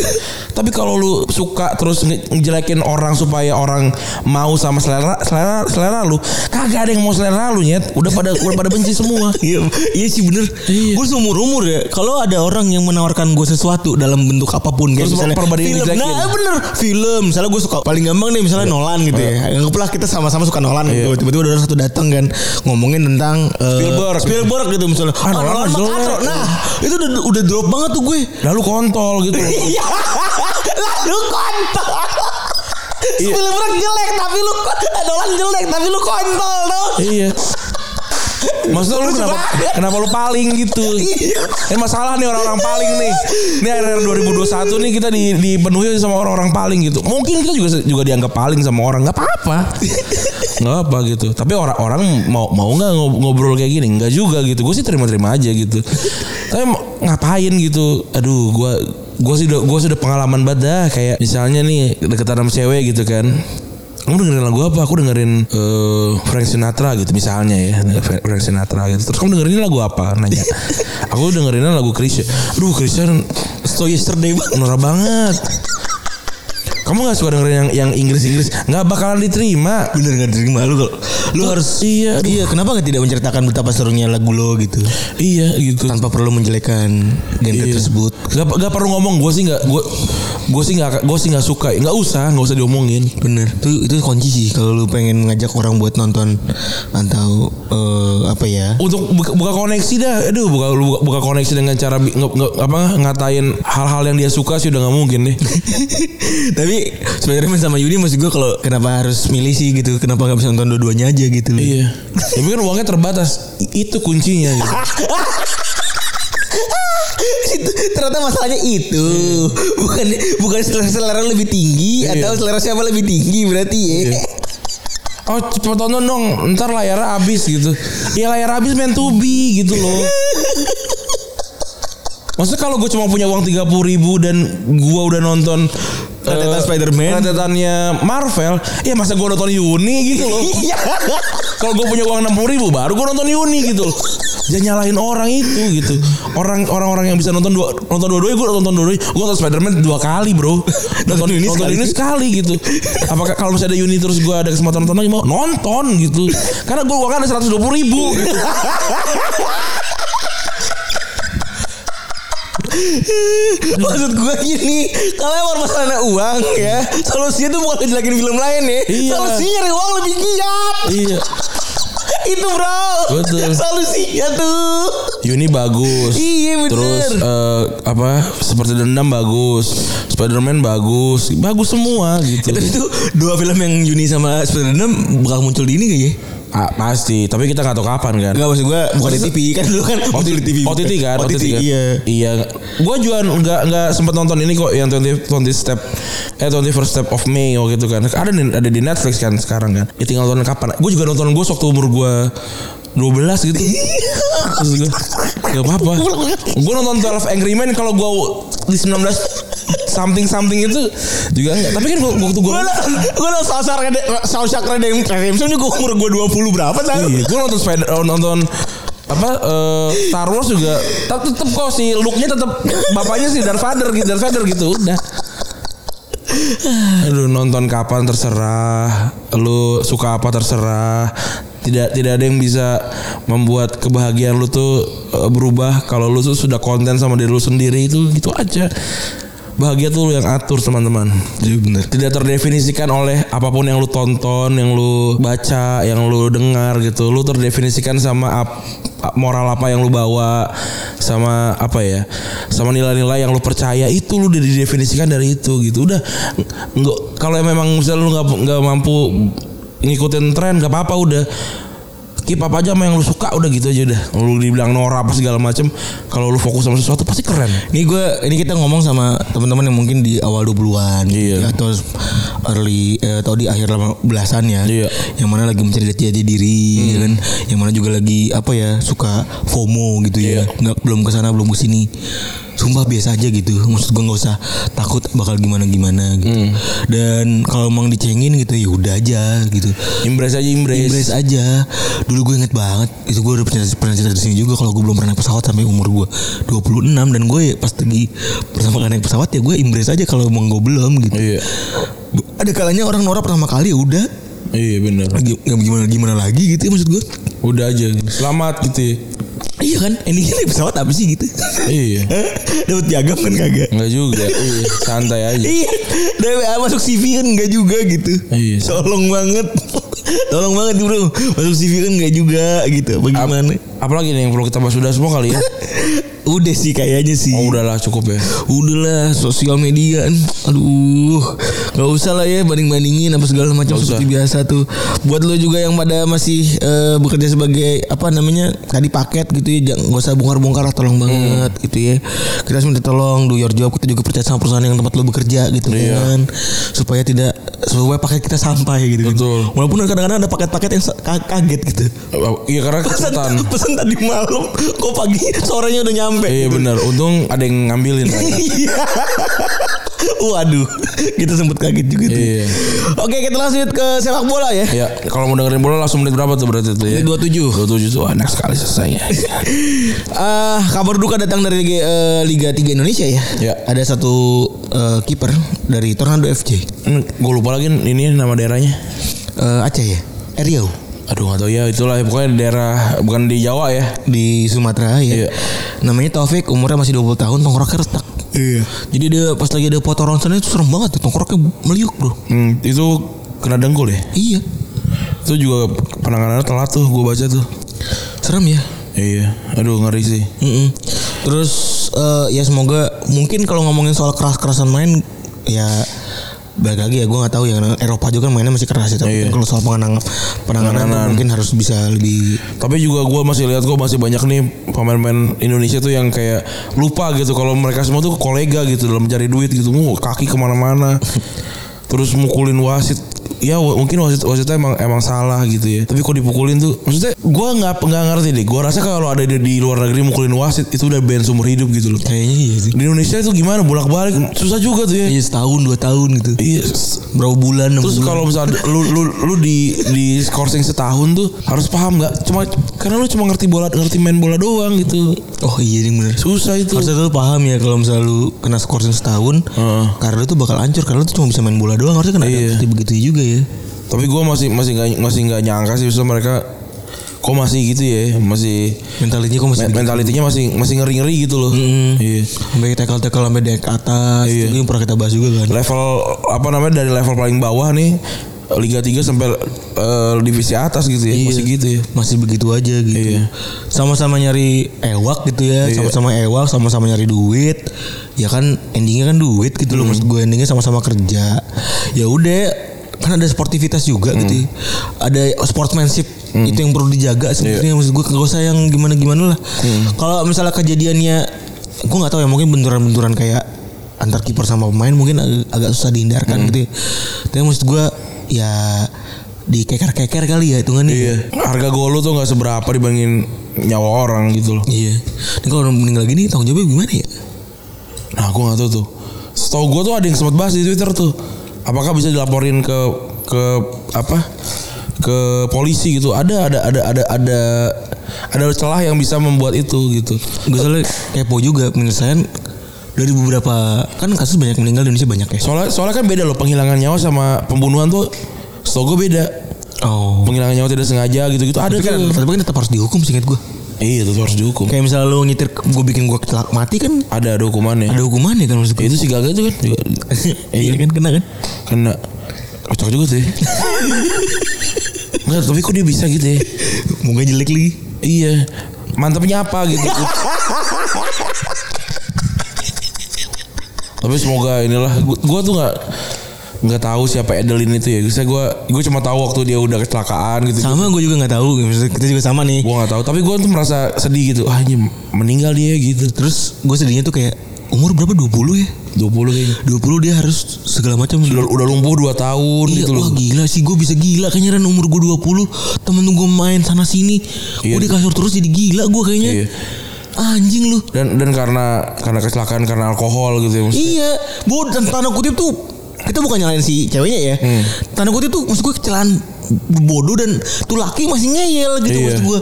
S3: Tapi kalau lu suka terus nge- ngejelekin orang supaya orang mau sama selera selera selera lu, kagak ada yang mau selera lu nyet. Udah pada udah pada benci semua.
S2: Iya, iya sih bener.
S3: Iya.
S2: Gue seumur umur ya. Kalau ada orang yang menawarkan gue sesuatu dalam bentuk apa pun, kayak
S3: Terus
S2: misalnya film, nah bener film. Misalnya gue suka paling gampang nih, misalnya Nolan gitu ya. Anggaplah kita sama-sama suka Nolan gitu. Tiba-tiba ada orang satu datang kan ngomongin tentang eh,
S3: Spielberg.
S2: Spielberg gitu misalnya.
S3: Ah, Nolan mah
S2: mah
S3: jelek.
S2: kacau. Nah, itu udah udah drop banget tuh gue.
S3: Lalu kontol gitu.
S1: Iya. Lalu kontol.
S3: Iya.
S1: Spielberg jelek tapi lu Nolan jelek tapi lu kontol dong.
S3: iya. Maksudnya lu kenapa, kenapa lu paling gitu? Ini masalah nih orang-orang paling nih. Ini akhir 2021 nih kita di, dipenuhi sama orang-orang paling gitu. Mungkin kita juga juga dianggap paling sama orang. Nggak apa-apa. Nggak apa gitu. Tapi orang-orang mau mau nggak ngob- ngobrol kayak gini? Nggak juga gitu. Gue sih terima-terima aja gitu. Tapi ngapain gitu? Aduh gue gue sih udah gue sudah pengalaman banget dah. Kayak misalnya nih deketan sama cewek gitu kan kamu dengerin lagu apa? Aku dengerin eh, Frank Sinatra gitu misalnya ya Frank Sinatra gitu Terus kamu dengerin lagu apa? Nanya Aku dengerinnya lagu Krisya Aduh Krisya
S2: So yesterday banget.
S3: norak banget Kamu gak suka dengerin yang yang Inggris-Inggris? Gak bakalan diterima.
S2: Bener gak terima lu lu harus
S3: Iya aduh.
S2: Iya, kenapa gak tidak menceritakan betapa serunya lagu lo gitu?
S3: Iya gitu.
S2: Tanpa perlu menjelekan genre
S3: Iya.
S2: tersebut.
S3: Gak, gak perlu ngomong Gue sih gak Gue gue sih gak gue sih gak suka. Gak usah Gak usah diomongin.
S2: Bener, itu itu kunci sih kalau lu pengen ngajak orang buat nonton atau eh, apa ya?
S3: untuk buka, buka koneksi dah. Aduh buka buka, buka koneksi dengan cara nge- nge- apa ngatain hal-hal yang dia suka sih udah nggak mungkin deh.
S2: Tapi Spiderman sama Yuni maksud gue kalau kenapa harus milih sih gitu? Kenapa nggak bisa nonton dua-duanya aja gitu? loh.
S3: iya tapi kan uangnya terbatas itu kuncinya gitu
S2: Itu- Ternyata masalahnya itu bukan bukan selera, selera lebih tinggi
S3: Iya.
S2: atau selera siapa lebih tinggi berarti ya.
S3: Iya. Oh cepet tonton dong Ntar layarnya habis gitu Ya layar habis main to be gitu loh Maksudnya kalau gue cuma punya uang 30 ribu Dan gue udah nonton
S2: Rentetan
S3: eh,
S2: Spider-Man.
S3: Rentetannya Marvel Ya masa gue nonton Yuni gitu loh
S2: Iya.
S3: Kalau gue punya uang 60 ribu Baru gue nonton Yuni gitu loh Jangan nyalahin orang itu gitu Orang orang-orang yang bisa nonton dua nonton dua-duanya gue nonton dua-duanya gue nonton Spiderman dua kali bro nonton
S2: Yuni
S3: nonton
S2: sekali.
S3: ini sekali gitu apakah kalau misalnya ada Yuni terus gue ada kesempatan nonton lagi mau nonton gitu karena gue uangnya ada 120 ribu gitu.
S2: Maksud gue gini, kalau emang masalahnya uang ya, solusinya tuh bukan ngejelekin film lain ya.
S3: Iya.
S2: Solusinya nyari uang lebih giat.
S3: iya
S2: Itu bro.
S3: Betul.
S2: Solusinya tuh.
S3: Yuni bagus
S2: Iya bener.
S3: Terus eh, apa seperti dendam bagus, Spiderman bagus, bagus semua gitu.
S2: Tapi itu dua film yang Yuni sama Spider-Man bakal muncul di ini gak ya?
S3: Ah, pasti, tapi kita nggak tahu kapan kan.
S2: Enggak maksud gue bukan di TV kan dulu kan muncul di TV.
S3: OTT kan,
S2: OTT,
S3: OTT kan.
S2: iya.
S3: Iya. Gua juga nggak nggak sempat nonton ini kok yang 20 20 step eh 21 step of May waktu itu kan. Ada di, ada di Netflix kan sekarang kan. Ya tinggal nonton kapan. Gue juga nonton gue waktu umur gue 12 gitu. Terus gue Gak apa-apa Gue nonton 12 Angry Men Kalau gue di 19 Something something itu Juga enggak Tapi kan gua, waktu gue
S2: Gue gue udah Shawshank Redemption juga umur gue 20 berapa sih?
S3: Iya, gue nonton Spider, oh, nonton apa eh, Star Wars juga tetep, tetep kok si looknya tetep bapaknya si Darth Vader gitu Darth Vader gitu udah Aduh nonton kapan terserah, lu suka apa terserah. Tidak tidak ada yang bisa membuat kebahagiaan lu tuh eh, berubah kalau lu tuh sudah konten sama diri lu sendiri itu gitu aja. Bahagia tuh lu yang atur teman-teman.
S2: Iya bener.
S3: Tidak terdefinisikan oleh apa pun yang lu tonton, yang lu baca, yang lu dengar gitu. Lu terdefinisikan sama ap- moral apa yang lu bawa, sama apa ya, sama nilai-nilai yang lu percaya itu lu udah didefinisikan dari itu gitu. Udah nggak kalau memang misalnya lu nggak nggak mampu ngikutin tren nggak apa-apa udah keep up aja sama yang lu suka udah gitu aja udah lu dibilang norak apa segala macem kalau lu fokus sama sesuatu pasti keren
S2: Ini gue ini kita ngomong sama teman-teman yang mungkin di awal 20-an
S3: Iya.
S2: atau early eh, atau di akhir 18-an ya.
S3: Iya.
S2: Yang mana lagi mencari jati diri ya kan. Yang mana juga lagi apa ya suka FOMO gitu ya. Nggak belum ke sana belum ke sini. Sumpah biasa aja gitu. Maksud gue nggak usah takut bakal gimana gimana gitu. Dan kalau emang dicengin gitu ya udah aja gitu.
S3: embrace aja embrace,
S2: Embrace aja. Dulu gue inget banget itu gue udah pernah pernah cerita di sini juga kalau gue belum pernah naik pesawat sampai umur gue 26 dan gue ya pas lagi pertama kali naik pesawat ya gue embrace aja kalau emang gue belum gitu.
S3: iya
S2: Ada kalanya orang norak pertama kali ya udah
S3: iya bener
S2: lagi gimana gimana lagi gitu ya maksud gue.
S3: udah aja selamat gitu ya.
S2: Iya kan endingnya naik pesawat apa sih gitu?
S3: iya
S2: Dapat piagam kan kagak?
S3: Enggak juga iya santai aja
S2: Iya, dari masuk CV kan enggak juga gitu.
S3: Iya.
S2: Tolong banget. Tolong banget bro. Masuk CV kan enggak juga gitu. Bagaimana
S3: apalagi nih yang perlu kita bahas? Sudah semua kali ya?
S2: Udah sih kayaknya sih.
S3: Oh udahlah cukup ya.
S2: Udahlah sosial media. Aduh. Gak usah lah ya banding-bandingin Apa segala macam seperti biasa tuh. Buat lo juga yang pada masih eh, Bekerja sebagai Apa namanya Tadi paket gitu ya Jangan gak usah bongkar-bongkar lah Tolong banget gitu ya. Kita harus minta tolong Do your job. Kita juga percaya sama perusahaan yang tempat lo bekerja gitu
S3: Iya.
S2: kan. Supaya tidak Supaya paket kita sampai gitu kan.
S3: Betul.
S2: Walaupun kadang-kadang ada paket-paket yang kaget gitu
S3: iya karena kesulitan
S2: pesan tadi malam Kok pagi sorenya udah nyampe
S3: iya
S2: gitu.
S3: benar untung ada yang ngambilin.
S2: Iya. Waduh, kita sempet kaget juga tuh.
S3: Iya.
S2: Oke, kita lanjut ke sepak bola ya.
S3: ya kalau mau dengerin bola langsung menit berapa tuh berarti tuh ya
S2: Menit 27.
S3: 27 tuh enak sekali selesainya
S2: Ah, kabar duka datang dari Liga, eh, Liga 3 Indonesia ya.
S3: Ya.
S2: Ada satu eh, kiper dari Tornado FC.
S3: gue lupa lagi ini nama daerahnya
S2: Eh, Aceh ya. Eh, Riau
S3: aduh gak tau ya itulah ya, pokoknya daerah bukan di Jawa ya
S2: di Sumatera ya.
S3: Iya.
S2: Namanya Taufik, umurnya masih 20 tahun, tongkroknya retak.
S3: iya
S2: Jadi dia pas lagi ada foto ronsen itu serem banget tuh, tongkroknya meliuk, Bro.
S3: hmm, itu kena dengkul ya
S2: Iya.
S3: itu juga penanganannya telat tuh gue baca tuh
S2: Serem ya.
S3: iya aduh ngeri sih
S2: Mm-mm. Terus eh, ya semoga mungkin kalau ngomongin soal keras-kerasan main ya balik lagi ya gue nggak tahu ya Eropa juga kan mainnya masih keras ya tapi
S3: Iya.
S2: kan kalau soal penanganan penanganan tuh mungkin harus bisa lebih
S3: Tapi juga gue masih lihat kok masih banyak nih pemain-pemain Indonesia tuh yang kayak lupa gitu kalau mereka semua tuh kolega gitu dalam mencari duit gitu, mau kaki ke mana-mana, terus mukulin wasit. Ya mungkin wasit wasitnya emang emang salah gitu ya. Tapi kok dipukulin tuh, maksudnya gue nggak nggak ngerti deh. Gue rasa kalau ada di, di luar negeri mukulin wasit itu udah ban seumur hidup gitu loh.
S2: kayaknya iya sih.
S3: Di Indonesia itu gimana bolak-balik susah juga tuh ya.
S2: Iya setahun dua tahun gitu.
S3: Iya.
S2: Berapa bulan?
S3: Terus kalau misalnya lu lu lu di di skorsing setahun tuh harus paham nggak? Cuma karena lu cuma ngerti bola ngerti main bola doang gitu.
S2: oh iya nih bener.
S3: Susah itu.
S2: Harusnya tuh paham ya kalau misalnya lu kena skorsing setahun,
S3: Heeh.
S2: karena itu bakal hancur karena lu tuh cuma bisa main bola doang harusnya kan
S3: Iya.
S2: ada begitu juga ya.
S3: Tapi gue masih masih nggak masih nggak nyangka sih bisa mereka kok masih gitu ya masih
S2: Mentalitinya kok masih
S3: me- mentalitinya masih masih ngeri ngeri gitu loh.
S2: Mm.
S3: Iya.
S2: sampai tackle tackle sampai di atas.
S3: Iya.
S2: Itu yang pernah kita bahas juga kan.
S3: Level apa namanya dari level paling bawah nih Liga 3 sampai eh, divisi atas gitu ya.
S2: Iya.
S3: Masih gitu ya.
S2: masih begitu aja gitu.
S3: Iya.
S2: Sama-sama nyari ewak gitu ya,
S3: Iya.
S2: sama-sama ewak, sama-sama nyari duit. Ya kan endingnya kan duit gitu
S3: Hmm.
S2: loh maksud gue endingnya sama-sama kerja. Ya udah kan ada sportivitas juga
S3: Hmm.
S2: gitu. ya. Ada sportsmanship itu yang perlu dijaga
S3: Iya.
S2: sebenarnya maksud gue gak usah yang gimana-gimana lah.
S3: Hmm.
S2: Kalau misalnya kejadiannya gue nggak tahu ya mungkin benturan-benturan kayak antar kiper sama pemain mungkin ag- agak susah dihindarkan
S3: Hmm.
S2: gitu. ya. Tapi maksud gue ya dikeker-keker kali ya hitungannya.
S3: Iya. Harga gol tuh nggak seberapa dibandingin nyawa orang gitu loh.
S2: Iya. Ini kalau orang meninggal gini tanggung jawabnya gimana ya?
S3: Nah, aku nggak tahu tuh. Setahu gue tuh ada yang sempat bahas di Twitter tuh. Apakah bisa dilaporin ke ke apa? Ke polisi gitu. Ada ada ada ada ada ada celah yang bisa membuat itu gitu.
S2: Gue soalnya kepo juga penyelesaian dari beberapa kan kasus banyak meninggal di Indonesia banyak ya.
S3: Soalnya soalnya kan beda loh penghilangan nyawa sama pembunuhan tuh setahu gue beda.
S2: Oh.
S3: Penghilangan nyawa tidak sengaja gitu-gitu ada
S2: Tapi kan, tapi kan tetap harus dihukum singkat gue.
S3: Iya itu harus dihukum.
S2: Kayak misalnya lu nyetir gue bikin gue kecelak mati kan
S3: Ada ada hukumannya.
S2: ada hukumannya kan maksud gue.
S3: Itu si Gaga tuh kan juga
S2: Iya kan kena kan?
S3: kena kocak juga tuh. ya. Enggak, tapi kok dia bisa gitu ya?
S2: Muka jelek lagi.
S3: Iya. Mantapnya apa gitu. Tapi semoga inilah gua tuh nggak nggak tahu siapa Edelin itu ya. Saya gua gue cuma tahu waktu dia udah kecelakaan gitu.
S2: Sama gue juga nggak tahu. Kita juga sama nih.
S3: Gua nggak tahu, tapi gua tuh merasa sedih gitu. Ah, ini meninggal dia gitu.
S2: Terus gue sedihnya tuh kayak umur berapa 20 ya?
S3: 20 kayaknya.
S2: 20 dia harus segala macam
S3: Udah, udah lumpuh 2 tahun
S2: Iya,
S3: gitu loh.
S2: wah gila sih gue bisa gila kayaknya Ren umur gue 20 temen gue main sana sini
S3: Iya.
S2: gue di kasur terus jadi gila gue kayaknya
S3: Iya.
S2: anjing lu
S3: Dan dan karena karena kecelakaan karena alkohol gitu ya. maksudnya.
S2: iya bu dan tanda kutip tuh kita bukan nyalain si ceweknya ya.
S3: Hmm.
S2: tanda kutip tuh maksud gue kecelakaan bodoh dan tuh laki masih ngeyel gitu
S3: Iya.
S2: maksud gue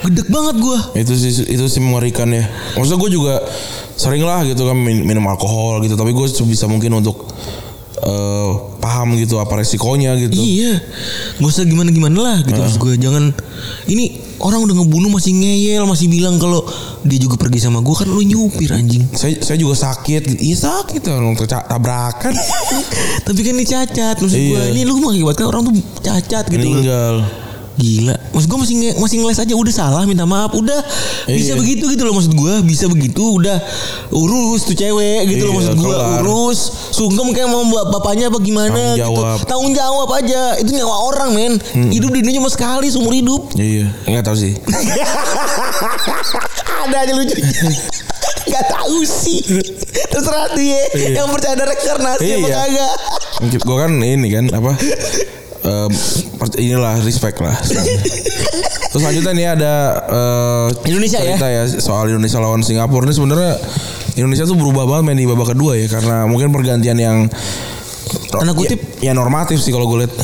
S2: gedek banget gue
S3: itu sih itu sih mengerikan ya. Maksudnya gue juga sering lah gitu kan min- minum alkohol gitu. Tapi gue sebisa mungkin untuk eh, paham gitu apa resikonya gitu
S2: Iya, gak usah gimana gimana lah gitu maksud gue. Jangan ini orang udah ngebunuh masih ngeyel masih bilang kalau dia juga pergi sama gue kan lu nyupir anjing.
S3: saya saya juga sakit iya sakit orang tabrakan
S2: Tapi kan ini cacat maksud gue.
S3: Iya.
S2: Ini lu mengakibatkan orang tuh cacat gitu. loh. Gila. Maksud gue masih nge- masih ngeles aja. Udah salah minta maaf. Udah. Bisa
S3: Iya.
S2: begitu gitu loh maksud gue bisa begitu udah urus tuh cewek gitu loh
S3: Iya,
S2: maksud gue urus. Sungkem kayak mau buat bapaknya apa gimana
S3: Tanggung
S2: gitu.
S3: jawab. Hmm.
S2: tanggung jawab aja. Itu nyawa orang men. Hidup di dunia cuma sekali seumur hidup.
S3: Iya. Nggak tahu sih.
S2: Ada aja lucu. Gak tahu sih. Terserah dia Yang percaya ada reinkarnasi apa
S3: Iya.
S2: kagak.
S3: Gue kan ini kan apa per- inilah respect lah. Terus selanjutnya nih ada eh,
S2: Indonesia ya?
S3: cerita ya soal Indonesia lawan Singapura. Ini sebenarnya Indonesia tuh berubah banget main di babak kedua ya karena mungkin pergantian yang
S2: Tanda kutip.
S3: ya, ya normatif sih kalau gue lihat.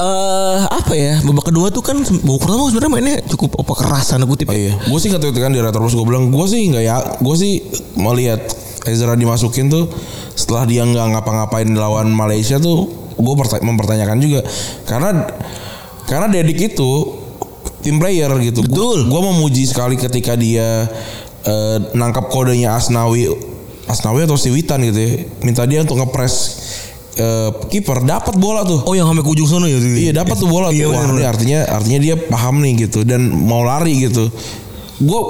S2: Eh apa ya? Babak kedua tuh kan babak pertama sebenarnya mainnya cukup apa keras tanda kutip
S3: Oh iya, gue sih nggak kan di Retro gue bilang gue sih nggak ya, gue sih melihat Ezra dimasukin tuh setelah dia nggak ngapa-ngapain lawan Malaysia tuh gue mempertanyakan juga karena karena Dedik itu tim player gitu.
S2: Betul.
S3: Gue memuji sekali ketika dia eh, nangkap kodenya Asnawi, Asnawi atau si Witan gitu ya, minta dia untuk ngepres eh, kiper dapat bola tuh.
S2: oh yang sampai ke ujung sana ya
S3: Iya dapat tuh bola
S2: Iya,
S3: tuh. Wah,
S2: bener.
S3: artinya artinya dia paham nih gitu dan mau lari gitu.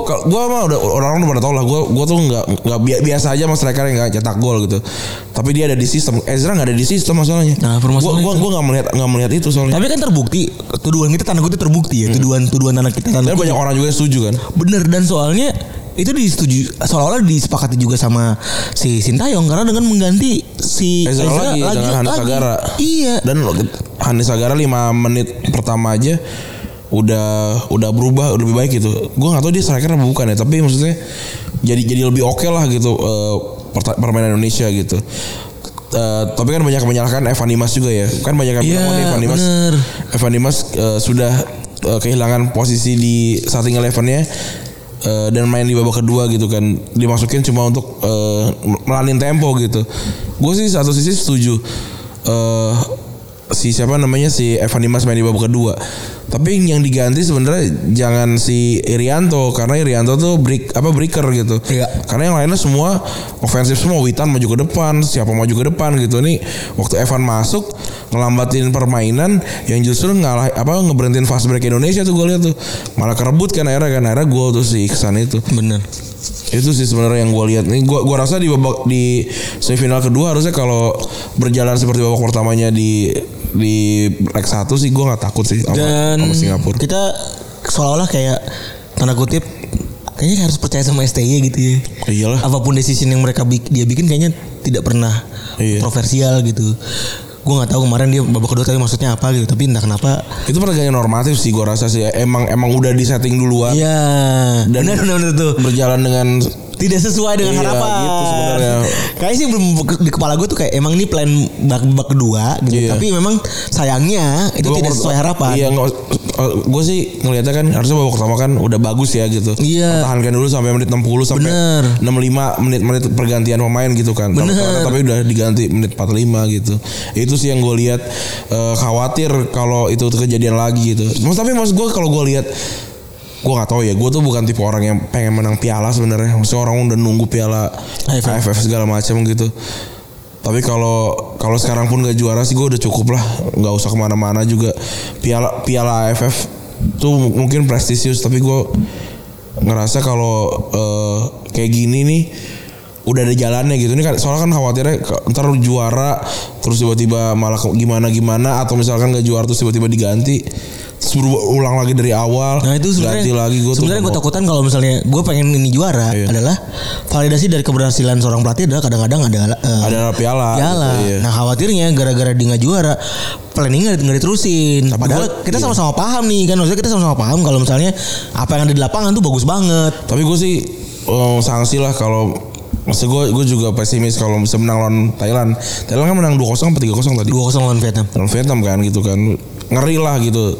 S3: Kal- gua mah udah orang-orang udah pada tau lah. Gua gua tuh nggak nggak bi- biasa aja sama striker yang nggak cetak gol gitu. Tapi dia ada di sistem. Ezra nggak ada di sistem masalahnya.
S2: Nah,
S3: gua
S2: itu.
S3: gua nggak melihat nggak melihat itu soalnya.
S2: tapi kan terbukti tuduhan kita tanda kutip terbukti ya tuduhan tuduhan anak kita tanda
S3: Dan banyak orang juga yang setuju kan.
S2: bener dan soalnya itu disetujui seolah-olah disepakati juga sama si Sintayong karena dengan mengganti si
S3: Ezra lagi dengan Hanis Sagara.
S2: Iya.
S3: Dan Hanis Sagara 5 menit pertama aja udah udah berubah lebih baik gitu. Gua nggak tahu dia striker apa bukan ya, tapi maksudnya jadi jadi lebih oke lah gitu eh, perta- permainan Indonesia gitu. Eh, tapi kan banyak menyalahkan Evan Dimas juga ya. Kan banyak yang bilang
S2: Iya,
S3: "Oh, Evan Dimas
S2: bener.
S3: Evan Dimas eh, sudah eh, kehilangan posisi di starting elevennya eh, dan main di babak kedua gitu kan dimasukin cuma untuk eh, melanin tempo gitu. Gue sih satu sisi setuju eh si siapa namanya si Evan Dimas main di babak kedua. Tapi yang diganti sebenarnya jangan si Irianto karena Irianto tuh break apa breaker gitu.
S2: Iya.
S3: Karena yang lainnya semua ofensif semua Witan maju ke depan, siapa maju ke depan gitu nih. Waktu Evan masuk ngelambatin permainan yang justru ngalah apa ngeberhentiin fast break Indonesia tuh gue lihat tuh. Malah kerebut kan akhirnya kan akhirnya gol tuh si Iksan itu.
S2: bener
S3: Itu sih sebenarnya yang gue lihat nih. Gue gua rasa di babak di semifinal kedua harusnya kalau berjalan seperti babak pertamanya di di leg satu sih gue nggak takut sih sama,
S2: dan
S3: sama Singapura.
S2: kita seolah-olah kayak tanda kutip kayaknya harus percaya sama STY gitu ya
S3: Iyalah.
S2: apa pun decision yang mereka dia bikin kayaknya tidak pernah
S3: Iya.
S2: kontroversial gitu gue nggak tahu kemarin dia babak kedua tadi maksudnya apa gitu tapi entah kenapa
S3: Itu pertanyaan normatif sih gue rasa sih. Emang emang udah di setting duluan.
S2: Iya
S3: Dan-
S2: benar benar benar tuh
S3: berjalan dengan
S2: tidak sesuai dengan
S3: Iya,
S2: harapan.
S3: gitu sebenarnya.
S2: Kayaknya sih belum di kepala gue tuh kayak emang ini plan bak babak kedua gitu.
S3: Iya.
S2: Tapi memang sayangnya itu
S3: Gua
S2: tidak sesuai harapan.
S3: Iya, gue sih ngelihatnya kan harusnya babak pertama kan udah bagus ya gitu.
S2: Iya.
S3: Pertahankan dulu sampai menit 60 sampai
S2: Bener.
S3: 65 menit-menit pergantian pemain gitu kan. Tapi-
S2: Bener.
S3: Tapi udah diganti menit 45 gitu. Itu sih yang gue lihat eh, khawatir kalau itu kejadian lagi gitu. Mas tapi mas gue kalau gue lihat gue nggak tahu ya gue tuh bukan tipe orang yang pengen menang piala sebenarnya. Maksudnya orang udah nunggu piala
S2: AFF.
S3: AFF segala macam gitu. Tapi kalau kalau sekarang pun gak juara sih gue udah cukup lah. Nggak usah ke mana-mana juga. Piala piala AFF tuh mungkin prestisius tapi gue ngerasa kalau eh, kayak gini nih udah ada jalannya gitu. Ini kan soalnya kan khawatirnya ntar lu juara terus tiba-tiba malah gimana gimana atau misalkan gak juara terus tiba-tiba diganti berubah- ulang lagi dari awal
S2: Nah itu sebenarnya
S3: lagi gue
S2: sebenarnya gue takutan kalau misalnya gue pengen ini juara
S3: Iya.
S2: adalah validasi dari keberhasilan seorang pelatih adalah kadang-kadang ada eh,
S3: ada piala
S2: piala.
S3: gitu, iya.
S2: Nah khawatirnya gara-gara dia nggak juara planning nggak diterusin.
S3: Tapi
S2: Padahal
S3: gua-
S2: kita
S3: iya.
S2: sama-sama paham nih kan maksudnya kita sama-sama paham kalau misalnya apa yang ada di lapangan tuh bagus banget.
S3: Tapi gue sih eh, sanksi lah kalau Maksud gue gue juga pesimis kalau bisa menang lawan Thailand. Thailand kan menang 2-0 apa 3-0 tadi?
S2: 2-0 lawan Vietnam.
S3: Lawan Vietnam kan gitu kan. Ngeri lah gitu.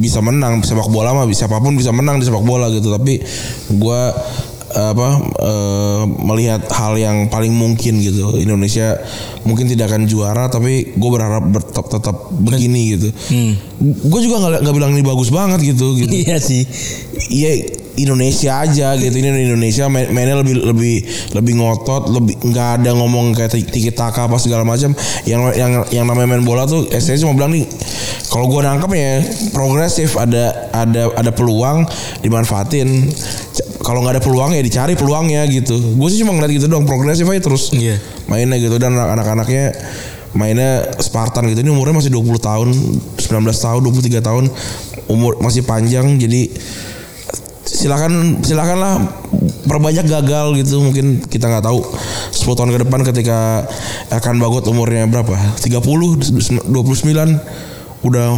S3: Bisa menang sepak bola mah siapa pun bisa menang di sepak bola gitu. Tapi gue apa eh, melihat hal yang paling mungkin gitu Indonesia mungkin tidak akan juara tapi gue berharap tetap tetap begini gitu gue juga nggak nggak bilang ini bagus banget gitu gitu
S2: Iya sih.
S3: Iya Indonesia aja gitu. Ini Indonesia main, mainnya lebih lebih lebih ngotot lebih nggak ada ngomong kayak tiki taka apa segala macam. Yang yang yang namanya main bola tuh saya cuma bilang nih kalau gue nangkep ya progresif. Ada ada ada peluang dimanfaatin. Kalau nggak ada peluang ya dicari peluangnya gitu. Gue sih cuma ngeliat gitu doang progresif aja terus
S2: Iya.
S3: mainnya gitu. Dan anak-anaknya mainnya Spartan gitu. Ini umurnya masih 20 tahun 19 tahun 23 tahun. Umur masih panjang jadi silakan silakanlah perbanyak gagal gitu. Mungkin kita nggak tahu 10 tahun ke depan ketika akan bagot umurnya berapa. 30 29 udah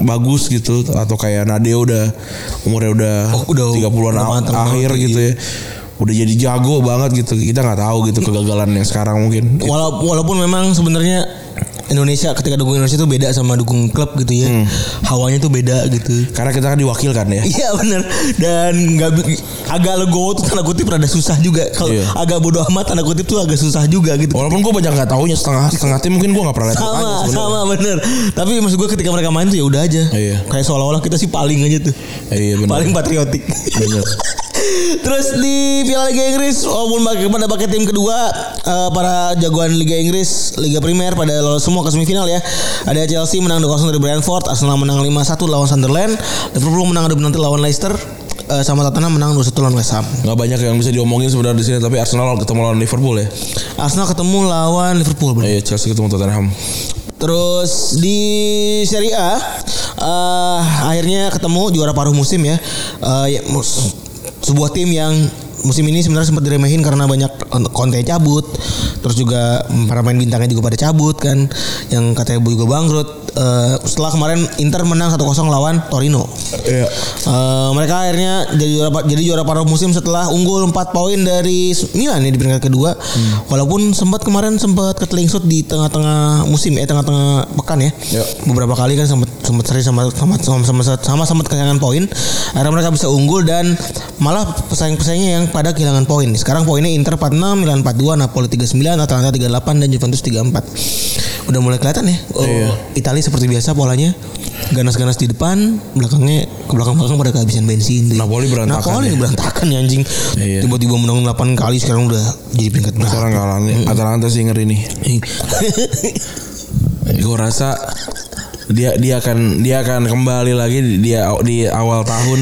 S3: bagus gitu. Atau kayak Nadeo udah umurnya udah
S2: Oh, udah-
S3: 30-an
S2: udah
S3: a-
S2: matang
S3: akhir gitu ya. Udah jadi jago banget gitu. Kita nggak tahu gitu kegagalan yang sekarang mungkin.
S2: Wala- walaupun memang sebenarnya Indonesia ketika dukung Indonesia itu beda sama dukung klub gitu ya.
S3: Hmm.
S2: Hawanya tuh beda gitu.
S3: karena kita kan diwakilkan ya
S2: Iya bener Dan nggak agak legowo tuh tanda kutip rada susah juga. Kalau
S3: Iya.
S2: agak bodoh amat tanda kutip tuh agak susah juga gitu.
S3: walaupun gue banyak nggak tahunya setengah setengah tim mungkin gue nggak pernah lihat
S2: sama
S3: sebenarnya.
S2: sama bener. Tapi maksud gue ketika mereka main tuh ya udah aja.
S3: Iya.
S2: Kayak seolah-olah kita sih paling aja tuh.
S3: iya benar
S2: Paling patriotik.
S3: Bener.
S2: Terus di Piala Liga Inggris walaupun bagi- pada pakai tim kedua eh, para jagoan Liga Inggris Liga Primer pada lolos semua ke semifinal ya. Ada Chelsea menang 2-0 dari Brentford, Arsenal menang 5-1 lawan Sunderland, Liverpool menang adu penalti lawan Leicester, eh, sama Tottenham menang 2-1 lawan West Ham.
S3: nggak banyak yang bisa diomongin sebenarnya di sini tapi Arsenal ketemu lawan Liverpool ya
S2: Arsenal ketemu lawan Liverpool
S3: iya Chelsea ketemu Tottenham
S2: Terus di Serie A eh, akhirnya ketemu juara paruh musim ya. Eh, ya, mus- sebuah tim yang musim ini sebenarnya sempat diremehin karena banyak konten cabut. Terus juga para pemain bintangnya juga pada cabut kan yang katanya juga bangkrut. Eh, setelah kemarin Inter menang 1-0 lawan Torino.
S3: iya
S2: Eh, mereka akhirnya jadi juara jadi juara paruh musim setelah unggul 4 poin dari Milan ya di peringkat kedua. Walaupun sempat kemarin sempat ketelingsut di tengah-tengah musim eh tengah-tengah pekan ya.
S3: Ya.
S2: Beberapa kali kan sempat sempat seri sama sama sama sama, sama sempat kehilangan poin. Akhirnya mereka bisa unggul dan malah pesaing-pesaingnya yang pada kehilangan poin. Sekarang poinnya Inter 46, Milan 42, Napoli 39, Atalanta 38 dan Juventus 34. Udah mulai kelihatan ya. Oh,
S3: Iya.
S2: Italia seperti biasa polanya ganas-ganas di depan, belakangnya ke belakang-belakang pada kehabisan bensin. tuh.
S3: Napoli berantakan
S2: Napoli
S3: ya.
S2: berantakan ya anjing.
S3: Iya.
S2: Tiba-tiba menang 8 kali sekarang udah jadi peringkat berapa?
S3: sekarang kalah nih Atalanta sih ngeri nih gue rasa dia dia akan dia akan kembali lagi di dia di awal tahun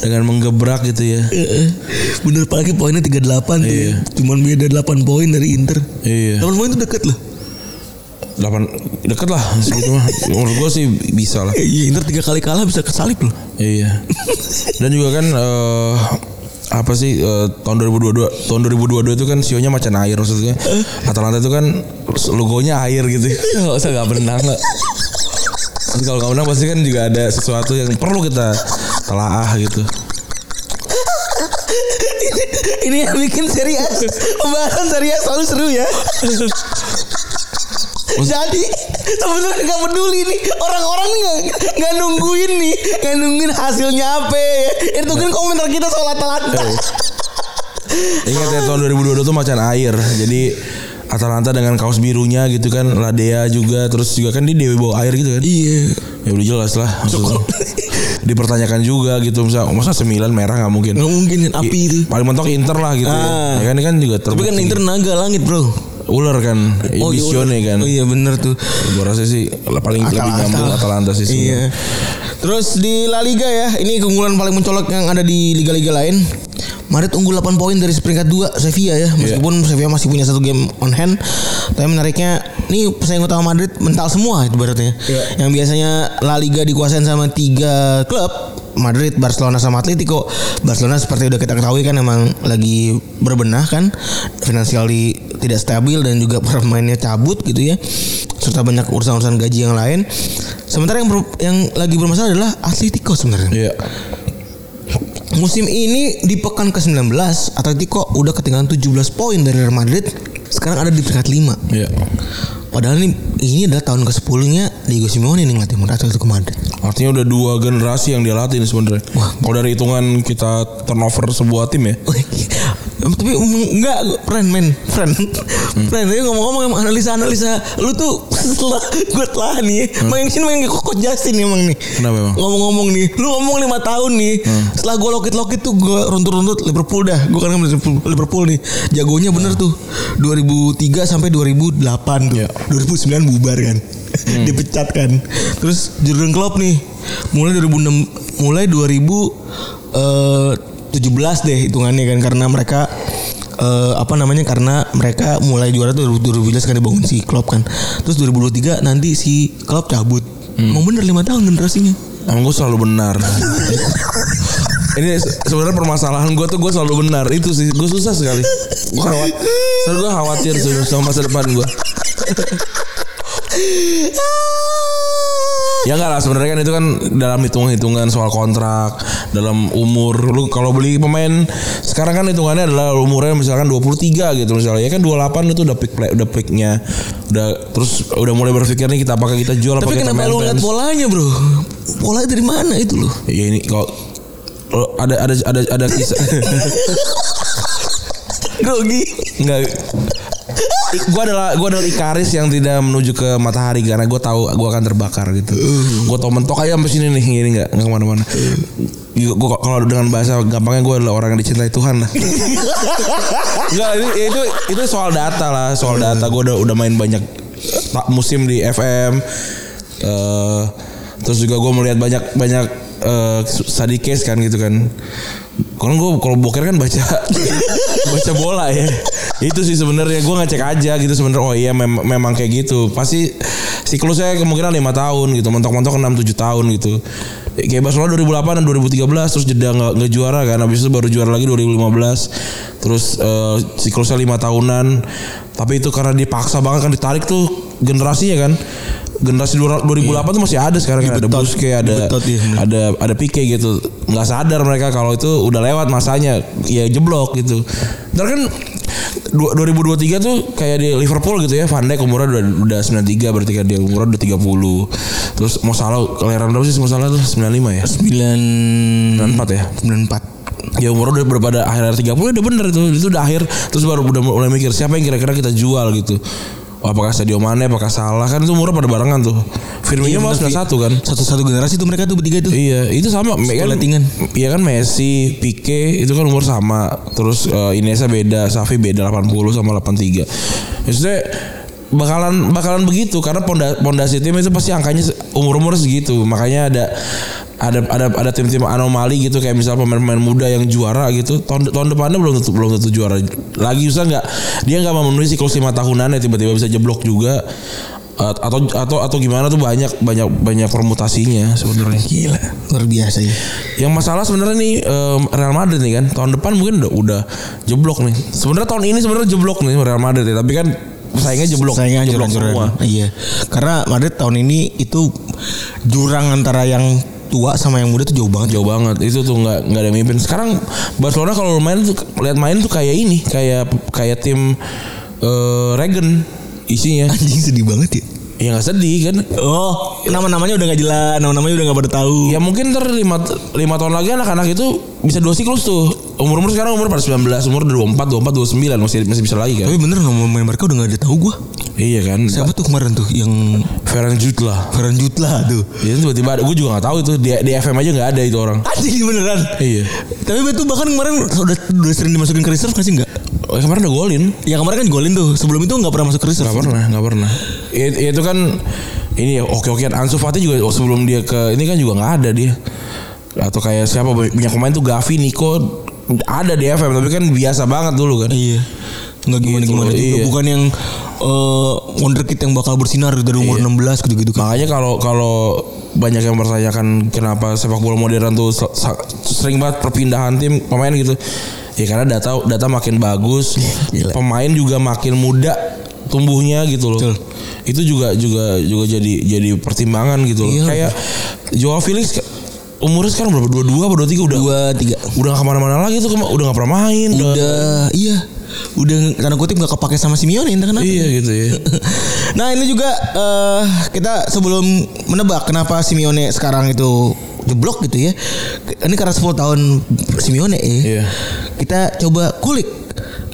S3: dengan menggebrak gitu ya
S2: Bener apalagi poinnya 38 tuh.
S3: Iya.
S2: ya. Cuman beda 8 poin dari Inter.
S3: iya
S2: 8 poin itu deket loh.
S3: delapan deket lah segitu mah menurut gue sih bisa lah
S2: Iya Inter 3 kali kalah bisa kesalip loh.
S3: iya dan juga kan eh, apa sih eh, tahun 2022 tahun 2022 itu kan sionya macan air maksudnya Atalanta itu kan logonya air gitu nggak usah nggak berenang kalau nggak menang pasti kan juga ada sesuatu yang perlu kita telaah gitu
S2: ini yang bikin seri A pembahasan seri A selalu seru ya. Jadi sebenarnya nggak peduli nih orang-orang nih nggak nggak nungguin nih nggak nungguin hasilnya apa ya. Itu kan komentar kita soal Atalanta.
S3: Ingat ya tahun 2022 tuh macan air. Jadi Atalanta dengan kaos birunya gitu kan, Ladea juga, terus juga kan di Dewi bawa air gitu kan.
S2: Iya.
S3: Ya udah jelas lah. Dipertanyakan juga gitu misal masa sembilan merah nggak mungkin.
S2: Nggak mungkin api itu.
S3: Paling mentok Inter lah gitu
S2: Ah.
S3: ya. Ya kan ini kan juga
S2: Tapi
S3: terbukti.
S2: kan Inter naga langit bro.
S3: ular kan,
S2: Oh, iya,
S3: Visione kan.
S2: Oh iya bener tuh.
S3: Gua rasa sih paling lebih
S2: Atalanta.
S3: nyambung Atalanta sih.
S2: Iya. Terus di La Liga ya, ini keunggulan paling mencolok yang ada di liga-liga lain. Madrid unggul 8 poin dari peringkat 2 Sevilla ya. Meskipun Sevilla masih punya satu game on hand, tapi menariknya nih pesaing utama Madrid mental semua itu berarti Yang biasanya La Liga dikuasain sama tiga klub, Madrid, Barcelona sama Atletico. Barcelona seperti udah kita ketahui kan emang lagi berbenah kan, finansial tidak stabil dan juga pemainnya cabut gitu ya. Serta banyak urusan-urusan gaji yang lain. Sementara yang ber- yang lagi bermasalah adalah Atletico sebenarnya.
S3: Iya.
S2: Musim ini di pekan ke-19 Atletico udah ketinggalan 17 poin dari Real Madrid. Sekarang ada di peringkat 5.
S3: Iya.
S2: Padahal ini ini adalah tahun ke-10-nya Diego Simeone yang ngelatih Atletico Madrid.
S3: Artinya udah dua generasi yang dia latih nih sebenarnya. Kalau dari hitungan kita turnover sebuah tim ya.
S2: Tapi mm, enggak friend men. Friend. Friend tapi ngomong-ngomong emang analisa-analisa lu tuh setelah gue telah nih main sini main kok Justin emang nih.
S3: Kenapa emang?
S2: ngomong-ngomong nih lu ngomong lima tahun nih setelah gue lokit-lokit tuh gue runtut-runtut Liverpool dah. Gue kan Liverpool, Liverpool nih. Jagonya bener tuh 2003 sampai 2008 tuh.
S3: Iya.
S2: 2009 bubar kan. Dipecat kan. Terus Jurgen Klopp nih mulai 2006 mulai 2000 eh, 17 deh hitungannya kan karena mereka eh, apa namanya karena mereka mulai juara tuh 2017 kan dibangun si Klopp kan terus 2023 nanti si Klopp cabut mau bener lima tahun generasinya
S3: Emang gue selalu benar. Ini se- sebenarnya permasalahan gue tuh gue selalu benar itu sih gue susah sekali. Gue khawatir, gue khawatir sama masa depan gue. Ya enggak lah sebenarnya kan itu kan dalam hitung-hitungan soal kontrak, dalam umur. Lu kalau beli pemain sekarang kan hitungannya adalah umurnya misalkan 23 gitu misalnya. Ya kan 28 itu udah pick play, udah picknya. Udah terus udah mulai berpikir nih kita apakah kita jual
S2: tapi
S3: apa kita
S2: kenapa lu ngeliat
S3: maintenance.
S2: polanya bro polanya dari mana itu loh
S3: Ya ini kalau ada ada ada ada kisah
S2: grogi
S3: enggak gue adalah gue adalah Ikaris yang tidak menuju ke matahari karena gue tahu gue akan terbakar gitu. Gue tau mentok aja sampai sini nih gini nggak nggak ke mana-mana. Gue kalau dengan bahasa gampangnya gue adalah orang yang dicintai Tuhan lah. Enggak itu, itu itu soal data lah soal data gue udah udah main banyak musim di FM. eh terus juga gue melihat banyak banyak eh study case kan gitu kan. Kalau gue kalau boker kan baca baca bola ya. Itu sih sebenarnya gue ngecek aja gitu sebenarnya oh iya mem- memang kayak gitu. Pasti siklusnya kemungkinan lima tahun gitu, mentok-mentok 6 7 tahun gitu. Kayak Barcelona 2008 dan 2013 terus jeda nggak nggak juara kan habis itu baru juara lagi 2015 terus eh, siklusnya lima tahunan tapi itu karena dipaksa banget kan ditarik tuh generasinya kan generasi 2008 tuh masih ada sekarang kan ada. Busquets ada
S2: Dibetot, iya,
S3: ada ada Pique gitu. Nggak sadar mereka kalau itu udah lewat masanya ya jeblok gitu. Ntar kan du- 2023 tuh kayak di Liverpool gitu ya Van Dijk umurnya udah udah 93 berarti kan dia umurnya udah 30 terus mau salah kelahiran berapa sih mau salah tuh? 95 ya? 94 ya?
S2: 94
S3: ya umur udah pada akhir akhir 30 udah bener itu. Itu udah akhir terus baru udah mulai mikir siapa yang kira-kira kita jual gitu apakah Sadio Mane apakah Salah kan itu umurnya pada barengan tuh Firmino mau 91 kan
S2: satu-satu generasi tuh mereka tuh bertiga tuh
S3: Iya, itu sama. Kan, Iya kan Messi, Pique itu kan umur sama. Terus eh, Iniesta beda, Xavi beda 80 sama 83. Maksudnya bakalan bakalan begitu karena ponda, pondasi tim itu pasti angkanya se- umur-umur segitu. Makanya ada ada ada ada tim-tim anomali gitu kayak misalnya pemain-pemain muda yang juara gitu tahun tahun depannya belum tentu belum tentu juara lagi usah nggak dia nggak memenuhi siklus lima tahunannya tiba-tiba bisa jeblok juga At- atau atau atau gimana tuh banyak banyak banyak permutasinya sebenarnya
S2: gila luar biasa ya
S3: yang masalah sebenarnya nih Real Madrid nih kan tahun depan mungkin udah, udah jeblok nih. Sebenarnya tahun ini sebenarnya jeblok nih Real Madrid ya, tapi kan saingnya jeblok.
S2: Saingan
S3: jeblok
S2: jurang
S3: semua.
S2: Iya. Karena Madrid tahun ini itu jurang antara yang tua sama yang muda tuh jauh banget.
S3: Jauh banget. Itu tuh nggak nggak ada mimpin. Sekarang Barcelona kalau main tuh lihat main tuh kayak ini, kayak kayak tim eh Regen isinya.
S2: Anjing sedih banget ya.
S3: Ya nggak sedih kan.
S2: Oh, nama-namanya udah gak jelas, nama-namanya udah gak pada tahu.
S3: Ya mungkin ntar lima, lima tahun lagi anak-anak itu bisa dua siklus tuh. Umur-umur sekarang umur pada 19, umur 24, 24, 29 masih masih bisa lagi kan.
S2: Tapi bener main Barca udah gak ada tahu gua.
S3: Iya kan.
S2: Siapa tuh kemarin tuh yang
S3: Ferran Jutla.
S2: Ferran Jutla tuh.
S3: Ya tiba-tiba ada, gue juga gak tahu itu di, di FM aja nggak ada itu orang.
S2: Anjing beneran.
S3: Iya.
S2: Tapi itu bahkan kemarin udah, udah sering dimasukin ke reserve gak sih enggak?
S3: Oh, kemarin udah golin.
S2: Ya kemarin kan golin tuh. Sebelum itu nggak pernah masuk ke reserve.
S3: Gak pernah, gak pernah. Ya, ya itu kan ini ya oke oke Ansu Fati juga oh, sebelum dia ke ini kan juga nggak ada dia. Atau kayak siapa banyak pemain tuh Gavi, Nico ada di FM tapi kan biasa banget dulu kan.
S2: Iya. Nggak gimana-gimana
S3: Gitu,
S2: juga.
S3: iya.
S2: Bukan yang eh wonderkid yang bakal bersinar dari umur 16 gitu-gitu kan.
S3: Makanya kalau kalau banyak yang mempertanyakan kenapa sepak bola modern tuh sering banget perpindahan tim pemain gitu. Ya karena data data makin bagus,
S2: Gila.
S3: pemain juga makin muda tumbuhnya gitu loh.
S2: Betul.
S3: Itu juga juga juga jadi jadi pertimbangan gitu loh.
S2: Iya.
S3: Kayak Joao Felix umurnya sekarang berapa? 22 apa 23 udah
S2: Dua, tiga.
S3: udah gak ke mana-mana lagi tuh udah gak pernah main. Udah,
S2: Udah, iya. Udah tanda kutip gak kepake sama Simeone entah kenapa.
S3: iya gitu ya.
S2: nah ini juga eh, kita sebelum menebak kenapa Simeone sekarang itu jeblok gitu ya. Ini karena 10 tahun Simeone ya.
S3: Iya.
S2: Kita coba kulik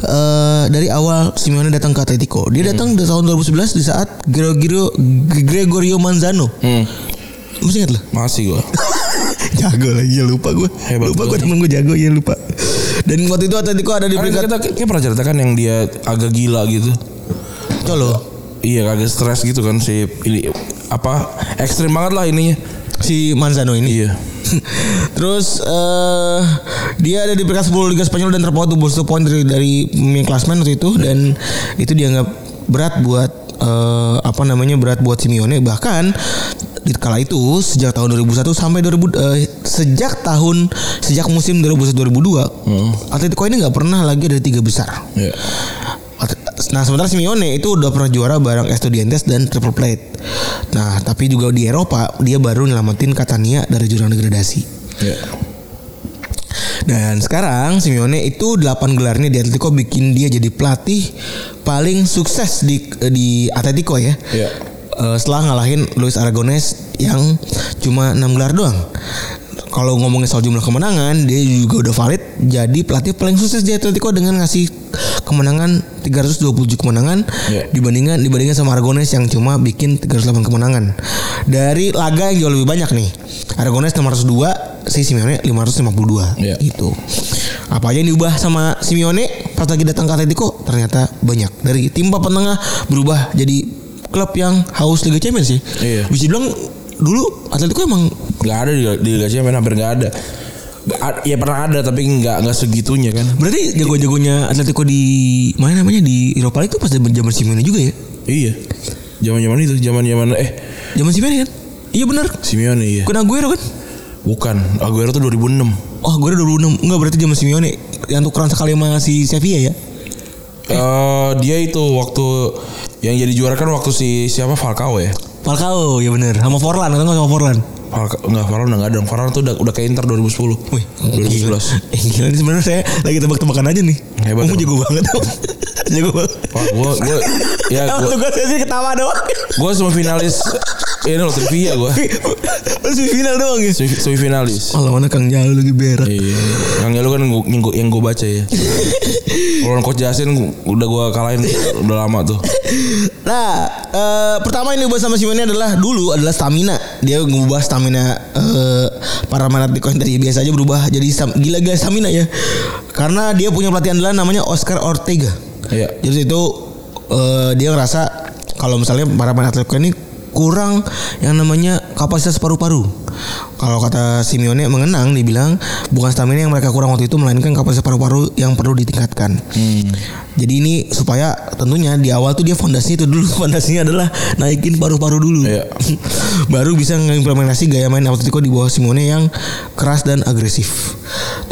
S2: eh, dari awal Simeone datang ke Atletico. Dia datang di tahun 2011 di saat Gregorio Gregorio Manzano.
S3: Hmm,
S2: Masih ingat lo?
S3: masih gua.
S2: jago lagi ya lupa gue.
S3: Hebat
S2: lupa gue temen gue jago ya lupa. Dan waktu itu Atletico ada di peringkat
S3: kita kayak pernah ceritakan yang dia agak gila gitu.
S2: Colo.
S3: Iya agak stres gitu kan si ini apa ekstrim banget lah ininya.
S2: Si Manzano ini.
S3: Iya.
S2: Terus eh dia ada di peringkat 10 Liga Spanyol dan terpaut 21 poin dari dari pemain klasmen waktu itu dan itu dianggap berat buat eh, apa namanya berat buat Simeone bahkan di kala itu sejak tahun 2001 sampai 2000 eh, sejak tahun sejak musim 2001 2002 Atletico ini nggak pernah lagi ada tiga besar.
S3: Iya.
S2: Nah sementara Simeone itu udah pernah juara bareng Estudiantes dan Triple Plate. Nah tapi juga di Eropa dia baru nyelamatin Catania dari jurang degradasi.
S3: Iya.
S2: Dan sekarang Simeone itu 8 gelarnya di Atletico bikin dia jadi pelatih paling sukses di di Atletico ya.
S3: Iya.
S2: Eh, setelah ngalahin Luis Aragonés yang cuma 6 gelar doang. Kalau ngomongin soal jumlah kemenangan, dia juga udah valid jadi pelatih paling sukses di Atletico dengan ngasih kemenangan 327 kemenangan
S3: Iya.
S2: dibandingkan dibandingkan sama Aragonés yang cuma bikin 308 kemenangan. Dari laga yang jauh lebih banyak nih. Aragonés 502, si Simeone 552
S3: Iya.
S2: gitu. Apa aja yang diubah sama Simeone pas lagi datang ke Atletico ternyata banyak. Dari tim papan tengah berubah jadi klub yang haus Liga Champions sih.
S3: Iya.
S2: Bisa bilang dulu Atletico emang
S3: Gak ada di, di Liga Champions hampir gak ada. Ya pernah ada tapi nggak nggak segitunya kan.
S2: berarti jago-jagonya Atletico di mana namanya di Eropa itu pas zaman zaman Simeone juga ya.
S3: Iya. Zaman zaman itu, zaman zaman eh
S2: Zaman Simeone kan? Iya benar.
S3: Simeone iya.
S2: Bukan Aguero kan?
S3: Bukan, Aguero tuh 2006.
S2: Oh, Aguero 2006. Enggak berarti zaman Simeone yang tukeran sekali sama si Sevilla ya.
S3: Eh dia itu waktu yang jadi juara kan waktu si siapa Falcao ya.
S2: Falcao ya benar. Sama Forlan enggak sama Forlan?
S3: Enggak Falcao udah enggak ada. Falcao tuh udah udah ke Inter 2010.
S2: Wih,
S3: 2011.
S2: Eh, gila ini sebenarnya saya lagi tebak-tebakan aja nih.
S3: Hebat,
S2: Kamu jago banget. jago banget.
S3: Wah, gua gua ya gua
S2: saya sih ketawa doang.
S3: gua semua finalis ini loh trivia gua.
S2: Masih final doang ya.
S3: Semi, semifinalis.
S2: Oh, mana Kang Jalu lagi berak.
S3: Iya, yang lu kan gua- yang gua, yang gua baca ya. Kalau coach Jasin udah gua kalahin udah lama tuh.
S2: Nah, eh, pertama yang diubah sama Simeone adalah dulu adalah stamina. Dia ngubah stamina eh, para Atletico yang tadi biasa aja berubah jadi stam- gila-gila stamina ya. Karena dia punya pelatih andalan namanya Oscar Ortega.
S3: Iya.
S2: Jadi itu eh, dia ngerasa kalau misalnya para pemain Atletico ini kurang yang namanya kapasitas paru-paru. Kalau kata Simeone mengenang dibilang bukan stamina yang mereka kurang waktu itu melainkan kapasitas paru-paru yang perlu ditingkatkan. Jadi ini supaya tentunya di awal tuh dia fondasinya itu dulu fondasinya adalah naikin paru-paru dulu.
S3: Iya.
S2: Baru bisa mengimplementasi gaya main Atletico di bawah Simeone yang keras dan agresif.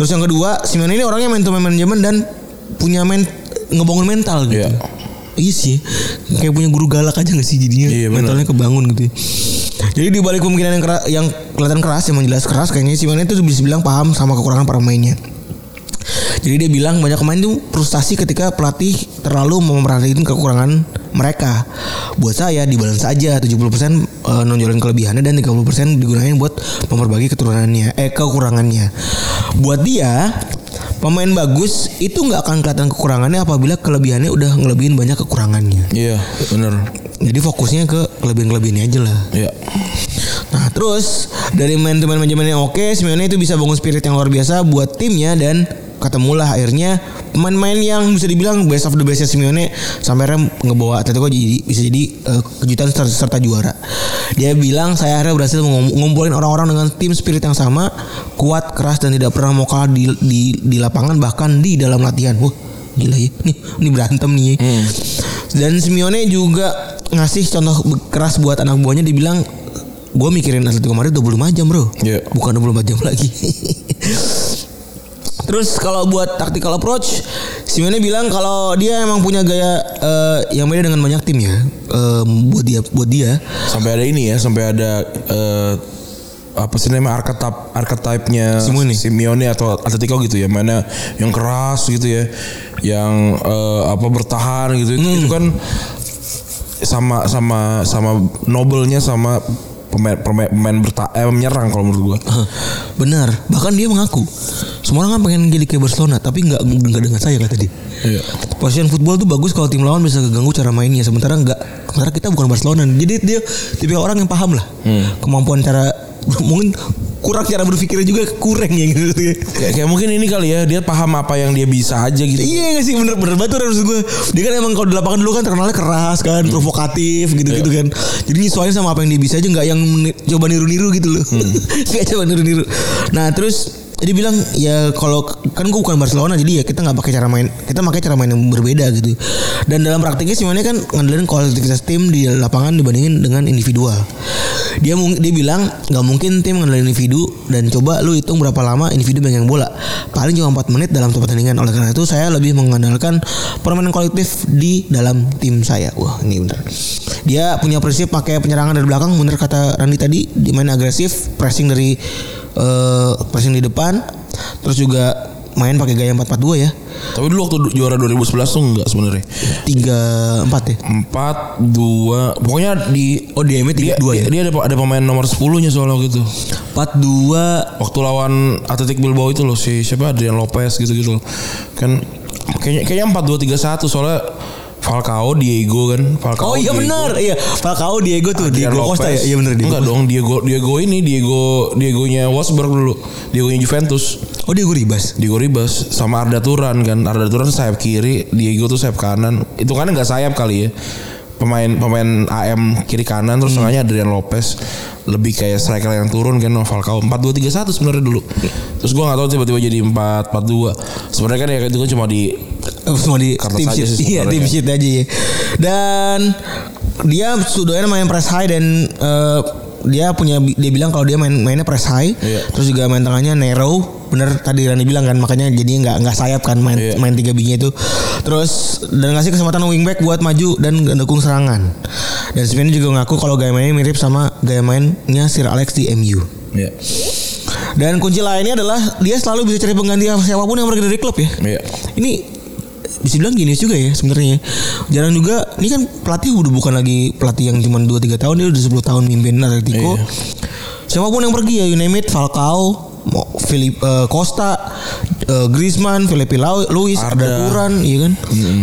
S2: Terus yang kedua, Simeone ini orangnya main to manajemen dan punya men ngebangun mental gitu.
S3: Iya.
S2: Iya sih, kayak punya guru galak aja gak sih jadinya
S3: Iya, bener.
S2: mentalnya kebangun gitu. ya. Jadi di balik kemungkinan yang keras, yang kelihatan keras, yang jelas keras, kayaknya Simeone itu bisa bilang paham sama kekurangan para pemainnya. Jadi dia bilang banyak pemain tuh frustasi ketika pelatih terlalu memperhatikan kekurangan mereka. Buat saya dibalance aja 70% eh, nonjolin kelebihannya dan 30% digunakan buat memperbaiki keturunannya eh kekurangannya. Buat dia pemain bagus itu nggak akan kelihatan kekurangannya apabila kelebihannya udah ngelebihin banyak kekurangannya.
S3: Iya, bener.
S2: Jadi fokusnya ke kelebihan-kelebihannya aja lah.
S3: Iya.
S2: Nah terus dari main manajemen yang oke, Simeone itu bisa bangun spirit yang luar biasa buat timnya dan ketemulah akhirnya pemain-pemain yang bisa dibilang best of the bestnya Simeone sampai akhirnya ngebawa Atletico jadi bisa jadi eh, kejutan serta, serta juara. Dia bilang saya akhirnya berhasil ngum- ngumpulin orang-orang dengan tim spirit yang sama, kuat, keras dan tidak pernah mau kalah di, di di lapangan bahkan di dalam latihan. Wah, gila ya. Nih, ini berantem nih. Dan Simeone juga ngasih contoh keras buat anak buahnya dibilang gue mikirin Atletico Madrid 25 jam bro
S3: Iya.
S2: bukan 24 jam lagi Terus kalau buat tactical approach, Simeone bilang kalau dia emang punya gaya eh, yang beda dengan banyak tim ya. Eh, buat dia, buat dia.
S3: Sampai ada ini ya, sampai ada eh, apa sih namanya archetype archetype-nya
S2: Simeone.
S3: Simeone atau Atletico gitu ya, mana yang keras gitu ya, yang eh, apa bertahan gitu.
S2: Hmm.
S3: Itu kan sama sama sama nobelnya sama pemain pemain, pemain berta eh, menyerang kalau menurut gua.
S2: Benar, bahkan dia mengaku semua orang kan pengen jadi kayak Barcelona, tapi nggak nggak dengan saya kata dia.
S3: Iya.
S2: Position football tuh bagus kalau tim lawan bisa keganggu cara mainnya. Sementara nggak, sementara kita bukan Barcelona. Jadi dia tipe orang yang paham lah kemampuan cara mungkin kurang cara berpikirnya juga kurang ya gitu.
S3: Kayak, kayak mungkin ini kali ya, dia paham apa yang dia bisa aja gitu.
S2: Iya gak sih? Bener bener banget maksud gue. Dia kan emang kalau di lapangan dulu kan terkenalnya keras kan Provokatif gitu-gitu kan. Jadi nyesuaiin sama apa yang dia bisa aja nggak yang coba niru-niru gitu loh. Gak coba niru-niru. Nah terus dia bilang ya kalau kan gue bukan Barcelona jadi ya kita nggak pakai cara main kita pakai cara main yang berbeda gitu. Dan dalam praktiknya Simone kan ngandelin kualitas tim di lapangan dibandingin dengan individual. Dia dia bilang nggak mungkin tim ngandelin individu dan coba lu hitung berapa lama individu megang bola. Paling cuma 4 menit dalam satu pertandingan. Oleh karena itu saya lebih mengandalkan permainan kolektif di dalam tim saya. Wah ini bener. Dia punya prinsip pakai penyerangan dari belakang. Bener kata Randy tadi di main agresif pressing dari eh, pressing di depan terus juga main pakai gaya 4-4-2 ya
S3: Tapi dulu waktu juara 2011 tuh enggak sebenarnya.
S2: 3-4 ya
S3: Empat dua pokoknya di
S2: Oh, di ME
S3: dia,
S2: 3-2 ya?
S3: dia, ada ada pemain nomor 10-nya soalnya gitu.
S2: 4-2
S3: Waktu lawan Athletic Bilbao itu loh si siapa Adrian Lopez gitu-gitu. Kan kayaknya kayaknya 4-2-3-1 soalnya Falcao, Diego kan. Falcao,
S2: Oh iya
S3: Diego,
S2: benar iya Falcao Diego tuh
S3: Adrian
S2: Diego Costa ya
S3: Lopez.
S2: iya benar Diego
S3: Enggak dong, Diego Diego ini Diego Diegonya Wolfsburg dulu. Diegonya Juventus.
S2: Oh Diego Ribas
S3: Diego Ribas sama Arda Turan kan. Arda Turan sayap kiri, Diego tuh sayap kanan. Itu kan nggak sayap kali ya. Pemain pemain AM kiri kanan terus tengahnya Adrian Lopez lebih kayak striker yang turun kan Falcao 4-2-3-1 sebenarnya dulu. Terus gua nggak tahu tiba-tiba jadi 4-4-2. Sebenarnya kan ya itu kan cuma di
S2: semua di
S3: Kertas
S2: tim sheet.
S3: sih
S2: Iya, tim sheet aja ya. Dan dia sudahnya main press high dan eh, dia punya dia bilang kalau dia main mainnya press high.
S3: Iya.
S2: Terus juga main tengahnya narrow. Bener tadi Rani bilang kan makanya jadi nggak nggak sayap kan main
S3: Iya.
S2: main tiga binya itu. Terus dan ngasih kesempatan wingback buat maju dan mendukung serangan. Dan sebenarnya juga ngaku kalau gaya mainnya mirip sama gaya mainnya Sir Alex di MU.
S3: ya.
S2: Dan kunci lainnya adalah dia selalu bisa cari pengganti siapa pun yang pergi dari klub ya.
S3: Iya.
S2: Ini bisa bilang gini juga ya sebenarnya. Jarang juga ini kan pelatih udah bukan lagi pelatih yang cuma 2 3 tahun dia udah 10 tahun mimpin Atletico.
S3: Iya.
S2: Siapa pun yang pergi ya you name it Falcao, Philip eh, Costa, eh, Griezmann, Felipe Luis,
S3: Arda.
S2: Arda Turan, iya kan?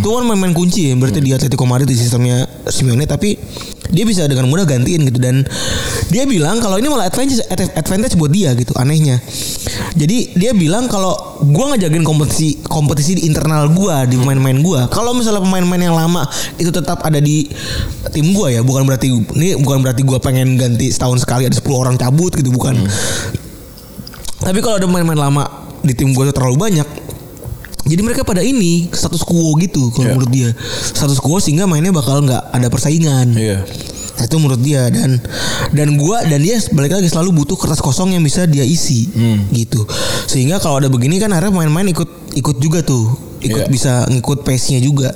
S2: Itu kan main-main kunci ya berarti di Atletico Madrid di sistemnya Simeone tapi dia bisa dengan mudah gantiin gitu dan dia bilang kalau ini malah advantage advantage buat dia gitu anehnya. Jadi dia bilang kalau gua ngejagain kompetisi kompetisi di internal gua di pemain-pemain gua. Kalau misalnya pemain-pemain yang lama itu tetap ada di tim gua ya, bukan berarti ini bukan berarti gua pengen ganti setahun sekali ada 10 orang cabut gitu bukan. Tapi kalau ada pemain-pemain lama di tim tuh terlalu banyak jadi mereka pada ini status quo gitu kalau
S3: Iya.
S2: menurut dia status quo sehingga mainnya bakal nggak ada persaingan
S3: Iya.
S2: Nah, itu menurut dia dan dan gua dan dia balik lagi selalu butuh kertas kosong yang bisa dia isi gitu. Sehingga kalau ada begini kan akhirnya pemain-pemain ikut ikut juga tuh. Ikut
S3: Iya.
S2: bisa ngikut pace-nya juga.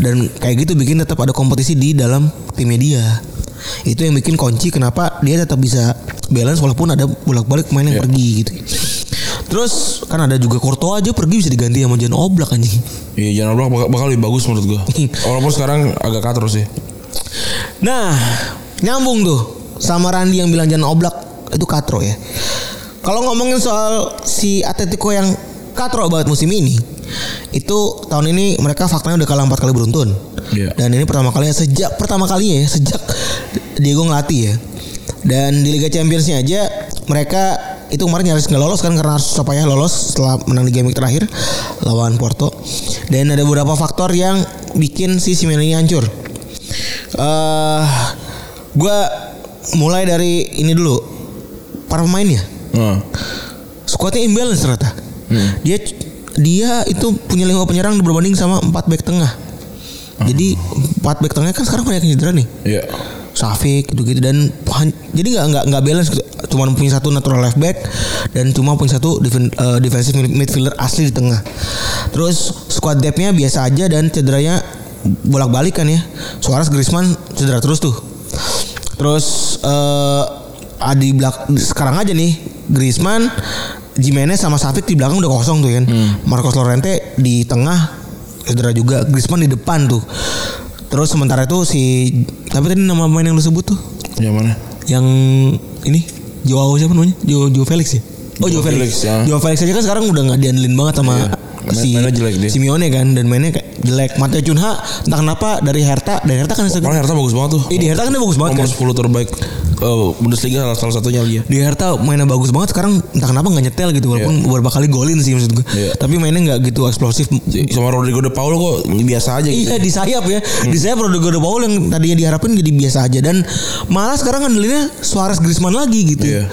S2: Dan kayak gitu bikin tetap ada kompetisi di dalam timnya dia. Itu yang bikin kunci kenapa dia tetap bisa balance walaupun ada bolak-balik pemain yang
S3: Iya.
S2: pergi gitu. Terus kan ada juga Courtois aja pergi bisa diganti sama Jan Oblak anjing.
S3: Iya Jan Oblak bakal, bakal lebih bagus menurut gua. Walaupun sekarang agak katro sih.
S2: Nah, nyambung tuh sama Randi yang bilang Jan Oblak itu katro ya. Kalau ngomongin soal si Atletico yang katro banget musim ini, itu tahun ini mereka faktanya udah kalah empat kali beruntun.
S3: Iya.
S2: Dan ini pertama kalinya sejak pertama kalinya ya sejak Diego ngelatih ya. Dan di Liga Championsnya aja mereka itu kemarin nyaris nggak lolos kan karena harus payah lolos setelah menang di game terakhir lawan Porto. Dan ada beberapa faktor yang bikin si Simeone ini hancur. eh gue mulai dari ini dulu para pemainnya
S3: Nah.
S2: squadnya imbalance ternyata dia dia itu punya lima penyerang berbanding sama empat back tengah jadi empat back tengah kan sekarang banyak cedera nih
S3: Iya.
S2: Safik gitu gitu dan jadi nggak nggak nggak balance gitu. Cuma punya satu natural left back dan cuma punya satu defen, eh, defensive mid- midfielder asli di tengah. Terus squad depthnya biasa aja dan cederanya bolak balik kan ya. Suarez Griezmann cedera terus tuh. Terus eh di belak sekarang aja nih Griezmann Jimenez sama Safik di belakang udah kosong tuh kan. Marcos Llorente di tengah cedera juga. Griezmann di depan tuh. Terus sementara itu si tapi tadi nama pemain yang lu sebut tuh?
S3: Yang mana?
S2: yang ini Joao siapa namanya Jo Jo Felix ya oh Jo
S3: Joao
S2: Felix,
S3: Felix, ya.
S2: Jo Felix aja kan sekarang udah nggak diandelin banget sama
S3: Iya.
S2: Si
S3: mainnya jelek dia.
S2: Simeone kan dan mainnya kayak jelek Mateo Cunha entah kenapa dari Hertha dari Hertha kan
S3: Hertha bagus banget tuh.
S2: Eh, di Hertha kan dia bagus banget
S3: Nomor
S2: kan
S3: 10 terbaik eh, Bundesliga salah, salah satunya dia.
S2: di Hertha mainnya bagus banget sekarang entah kenapa nggak nyetel gitu walaupun beberapa kali golin sih maksud gue
S3: Iya.
S2: tapi mainnya nggak gitu eksplosif
S3: Sama Rodrigo De Paulo kok biasa aja gitu.
S2: Iya di sayap ya Di sayap Rodrigo De Paul yang tadinya diharapin jadi biasa aja Dan malah sekarang ngandelinnya Suarez Griezmann lagi gitu
S3: Iya.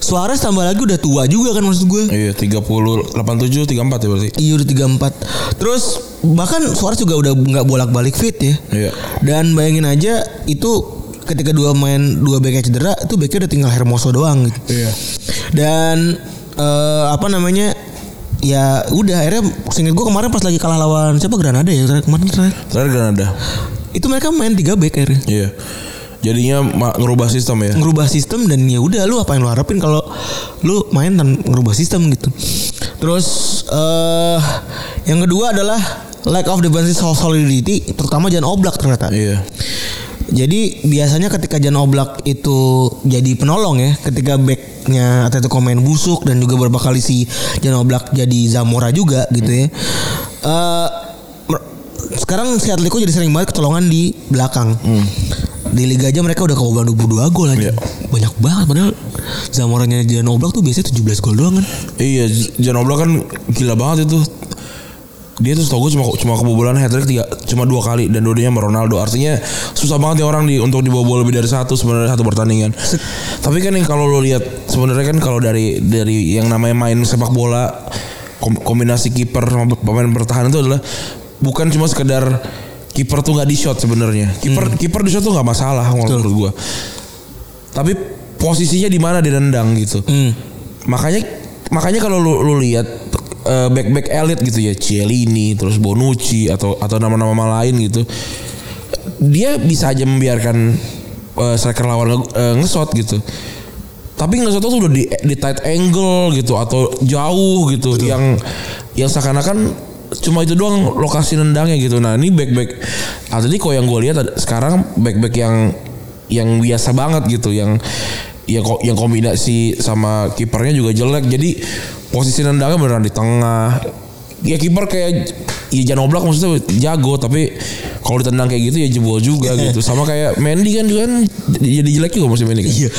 S2: Suarez tambah lagi udah tua juga kan maksud gue
S3: Iya 30 87 34 ya berarti.
S2: Iya udah 34 Terus bahkan Suarez juga udah nggak bolak-balik fit ya
S3: Iya.
S2: Dan bayangin aja itu ketika dua main dua backnya cedera itu backnya udah tinggal Hermoso doang gitu.
S3: Iya.
S2: Dan eh, apa namanya ya udah akhirnya seinget gue kemarin pas lagi kalah lawan siapa Granada ya kemarin terakhir
S3: Terakhir Granada.
S2: itu mereka main tiga back akhirnya
S3: Iya. Jadinya ngerubah sistem ya.
S2: ngerubah sistem dan ya udah lu apa yang lu harapin kalau lu main dan ngerubah sistem gitu. Terus eh yang kedua adalah lack of defensive solidity terutama Jan Oblak ternyata.
S3: Iya.
S2: Jadi biasanya ketika Jan Oblak itu jadi penolong ya, ketika backnya Atletico main busuk dan juga beberapa kali si Jan Oblak jadi Zamora juga gitu ya. Eh mer- sekarang si Atletico jadi sering banget kecolongan di belakang. Di Liga aja mereka udah kebobolan 22 gol aja.
S3: Iya.
S2: Banyak banget padahal Zamoranya Jan Oblak tuh biasanya 17 gol doang kan.
S3: Iya, Jan Oblak kan gila banget itu. Dia tuh setahu gue cuma cuma kebobolan hat trick tiga cuma dua kali dan dua-duanya sama Ronaldo. Artinya susah banget ya orang di untuk dibobol lebih dari satu sebenarnya satu pertandingan. Tapi kan yang kalau lo lihat sebenarnya kan kalau dari dari yang namanya main sepak bola kom- kombinasi kiper sama pemain bertahan itu adalah bukan cuma sekedar kiper tuh nggak di shot sebenarnya. Kiper kiper di shot tuh nggak masalah menurut gua. Tapi posisinya di mana dia nendang gitu
S2: Hmm.
S3: makanya makanya kalau lu, lu lihat eh, back-back elit gitu ya. Cielini terus Bonucci atau atau nama-nama lain gitu. Dia bisa aja membiarkan eh, striker lawan nge- eh, ngesot gitu. Tapi ngesot tuh udah di, di tight angle gitu atau jauh gitu. Yang yang seakan-akan cuma itu doang lokasi nendangnya gitu. Nah ini back-back Atletico yang gue lihat sekarang back-back yang yang biasa banget gitu. Yang ya kok yang kombinasi sama kipernya juga jelek. Jadi posisi nendangnya beneran di tengah. Ya kiper kayak ya Jan Oblak maksudnya jago tapi kalau ditendang kayak gitu ya jebol juga gitu. Sama kayak Mendy kan juga kan jadi jelek juga musim ini kan.
S2: Iya.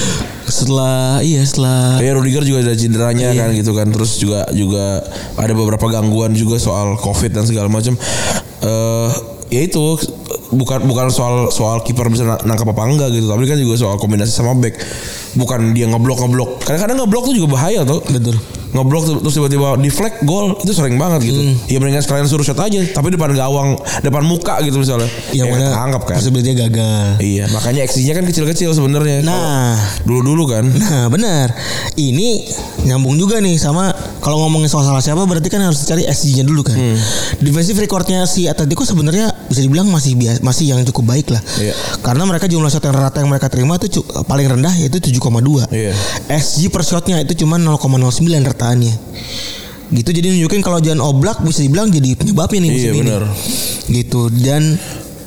S2: Setelah iya setelah
S3: Kayak Rudiger juga ada cederanya kan gitu kan. Terus juga juga ada beberapa gangguan juga soal covid dan segala macam. Eh ya itu bukan bukan soal soal kiper bisa na- nangkap apa enggak gitu tapi kan juga soal kombinasi sama back. Bukan dia ngeblok ngeblok kadang-kadang ngeblok tuh juga bahaya tuh
S2: betul.
S3: ngeblok terus tiba-tiba deflect gol itu sering banget gitu. Ya mendingan sekalian suruh shot aja tapi depan gawang depan muka gitu misalnya.
S2: Yang
S3: ya,
S2: mana
S3: tangkap kan.
S2: Possibility gagal.
S3: iya makanya eksinya kan kecil-kecil sebenarnya.
S2: Nah,
S3: dulu-dulu kan.
S2: Nah benar. Ini nyambung juga nih sama Kalau ngomongin soal salah siapa Berarti kan harus dicari SG-nya dulu kan. Defensive recordnya si Atletico sebenarnya bisa dibilang masih biasa, masih yang cukup baik lah.
S3: Iya.
S2: Karena mereka jumlah shot yang rata yang mereka terima itu paling rendah yaitu 7,2.
S3: Iya.
S2: SG per shotnya itu cuma 0,09 rataannya. Gitu jadi nunjukin kalau Jan Oblak bisa dibilang jadi penyebabnya nih musim
S3: Iya,
S2: ini. Gitu dan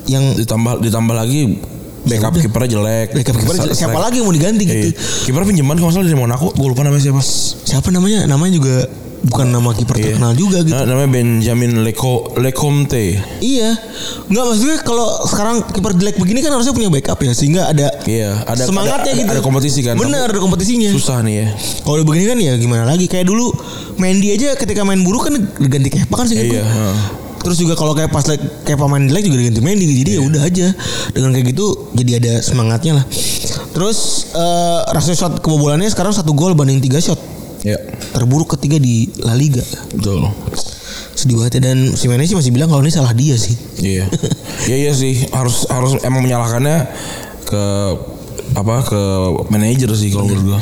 S2: yang
S3: ditambah ditambah lagi backup
S2: udah.
S3: kipernya jelek.
S2: backup kiper
S3: Strike-
S2: siapa lagi yang mau diganti gitu.
S3: Iya. Kiper pinjaman kalau salah dari Monaco, gue lupa namanya siapa.
S2: Siapa namanya? Namanya juga bukan nama kiper
S3: Iya.
S2: terkenal juga gitu.
S3: Nah, namanya Benjamin Leko Lecomte.
S2: Iya, nggak maksudnya kalau sekarang kiper jelek begini kan harusnya punya backup ya sehingga ada
S3: Iya, ada
S2: semangatnya
S3: ada,
S2: gitu.
S3: Ada kompetisi kan.
S2: Bener, ada kompetisinya.
S3: Susah nih ya.
S2: Kalau begini kan ya gimana lagi? Kayak dulu Mendy aja ketika main buruk kan diganti Kepa kan sih
S3: Iya, heeh.
S2: Terus juga kalau kayak pas like, kayak pemain jelek juga diganti Mendy jadi ya udah aja dengan kayak gitu jadi ada semangatnya lah. Terus eh rasio shot kebobolannya sekarang satu gol banding tiga shot
S3: Ya,
S2: terburuk ketiga di La Liga.
S3: betul.
S2: Sedih banget ya dan si Mendy sih masih bilang kalau ini salah dia sih.
S3: Iya. Iya iya sih harus harus emang menyalahkannya ke apa ke manajer sih kalau menurut gua.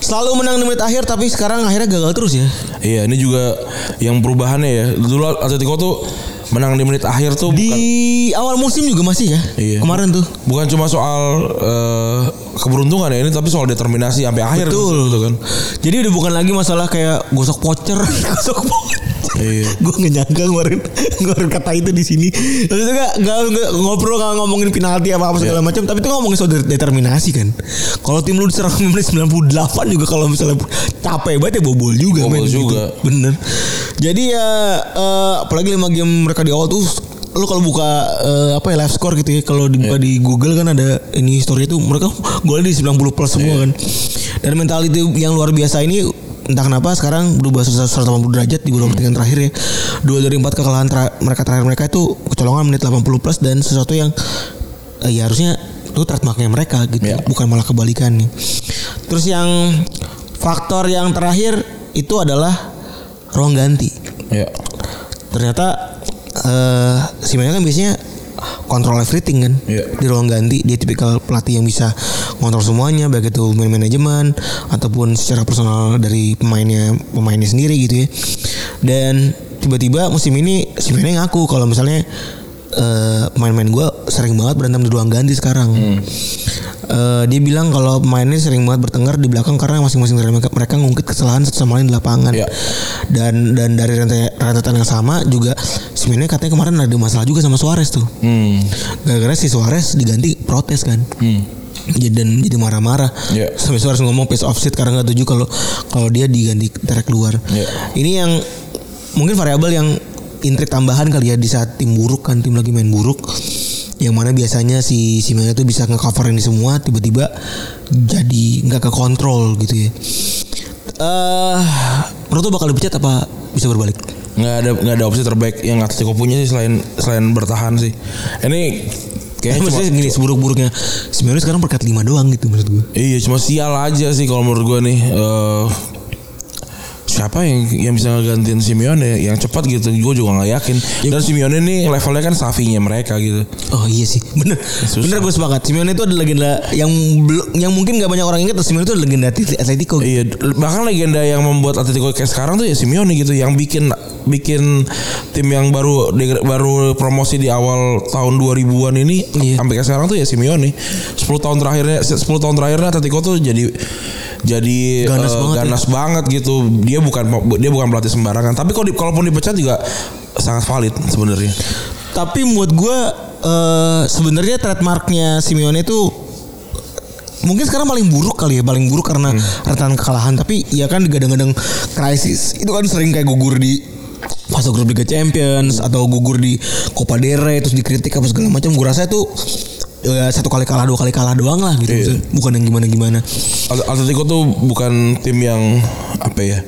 S2: Selalu menang di menit akhir tapi sekarang akhirnya gagal terus ya.
S3: Iya, ini juga yang perubahannya ya. Dulu Atletico tuh menang di menit akhir tuh
S2: Di
S3: bukan
S2: awal musim juga masih ya.
S3: Iya.
S2: Kemarin tuh.
S3: bukan cuma soal eh, keberuntungan ya ini tapi soal determinasi sampai akhir
S2: Betul.
S3: gitu kan.
S2: Jadi udah bukan lagi masalah kayak gosok voucher, gosok voucher.
S3: Iya.
S2: gue nggak nyangka ngeluarin ngeluarin kata itu di sini. Maksudnya nggak nggak nggak- ngobrol nggak ngomongin penalti apa apa segala
S3: Iya.
S2: macam, tapi itu ngomongin soal de- determinasi kan. Kalau tim lu diserang di menit 98 juga kalau misalnya capek banget ya bobol juga.
S3: Bobol
S2: men, gitu.
S3: juga.
S2: Bener. Jadi ya eh, apalagi lima game mereka di awal tuh lu kalau buka eh, apa ya live score gitu ya kalau dibuka
S3: Iya.
S2: di Google kan ada ini story itu mereka golnya di 90 plus semua
S3: Iya.
S2: kan. Dan mentality yang luar biasa ini entah kenapa sekarang berubah 180 derajat di beberapa pertandingan terakhir ya. Dua dari empat kekalahan tera- mereka terakhir mereka itu kecolongan menit 80 plus dan sesuatu yang eh, ya harusnya itu trademarknya mereka gitu,
S3: Ya.
S2: bukan malah kebalikannya. Terus yang faktor yang terakhir itu adalah ruang ganti
S3: Ya.
S2: ternyata eh si Mane kan biasanya kontrol everything kan
S3: Iya.
S2: di ruang ganti dia tipikal pelatih yang bisa kontrol semuanya baik itu main manajemen ataupun secara personal dari pemainnya pemainnya sendiri gitu ya dan tiba-tiba musim ini Mane ngaku kalau misalnya eh, pemain-pemain gue sering banget berantem di ruang ganti sekarang Eh, dia bilang kalau pemainnya sering banget bertengkar di belakang karena masing-masing dari mereka, mereka ngungkit kesalahan satu sama lain di lapangan
S3: Iya.
S2: dan dan dari rente- rentetan yang sama juga sebenarnya katanya kemarin ada masalah juga sama Suarez tuh
S3: Hmm.
S2: gara-gara si Suarez diganti protes kan
S3: Hmm.
S2: jadi dan jadi marah-marah
S3: Iya.
S2: sampai Suarez ngomong pace offset karena nggak setuju kalau kalau dia diganti tarik keluar
S3: Iya.
S2: ini yang mungkin variabel yang intrik tambahan kali ya di saat tim buruk kan tim lagi main buruk yang mana biasanya si si Mane tuh bisa ngecover ini semua tiba-tiba jadi nggak ke kontrol gitu ya eh menurut lu bakal dipecat apa bisa berbalik
S3: nggak ada nggak ada opsi terbaik yang Atletico punya sih selain selain bertahan sih. Ini
S2: Eh,
S3: kayaknya cuma
S2: maksudnya gini seburuk-buruknya Simeone sekarang berkat 5 doang gitu maksud gue
S3: iya cuma sial aja sih kalau menurut gua nih. Eh, siapa yang yang bisa ngegantiin Simeone yang cepat gitu gue juga nggak yakin dan Simeone ini levelnya kan Savinya mereka gitu
S2: Oh iya sih, bener,
S3: Susah.
S2: bener gue sepakat. Simeone itu adalah legenda yang yang mungkin gak banyak orang ingat. Simeone itu adalah legenda Atletico.
S3: Iya, bahkan legenda yang membuat Atletico kayak sekarang tuh ya Simeone gitu, yang bikin bikin tim yang baru baru promosi di awal tahun 2000-an ini
S2: Iya.
S3: sampai kayak sekarang tuh ya Simeone. 10 tahun terakhirnya 10 tahun terakhirnya Atletico tuh jadi jadi
S2: Ganas
S3: eh,
S2: banget ya.
S3: ganas banget gitu. Dia bukan dia bukan pelatih sembarangan, tapi kalau di, kalaupun dipecat juga sangat valid sebenarnya.
S2: Tapi buat gue eh, sebenarnya trademarknya Simeone itu mungkin sekarang paling buruk kali ya, paling buruk karena rentan kekalahan. Tapi ya kan digadang-gadang krisis itu kan sering kayak gugur di fase grup Liga Champions atau gugur di Copa del Rey terus dikritik apa segala macam. Gue rasa itu ya, satu kali kalah dua kali kalah doang lah gitu,
S3: Iya.
S2: Bukan yang gimana-gimana.
S3: At- Atletico tuh bukan tim yang apa ya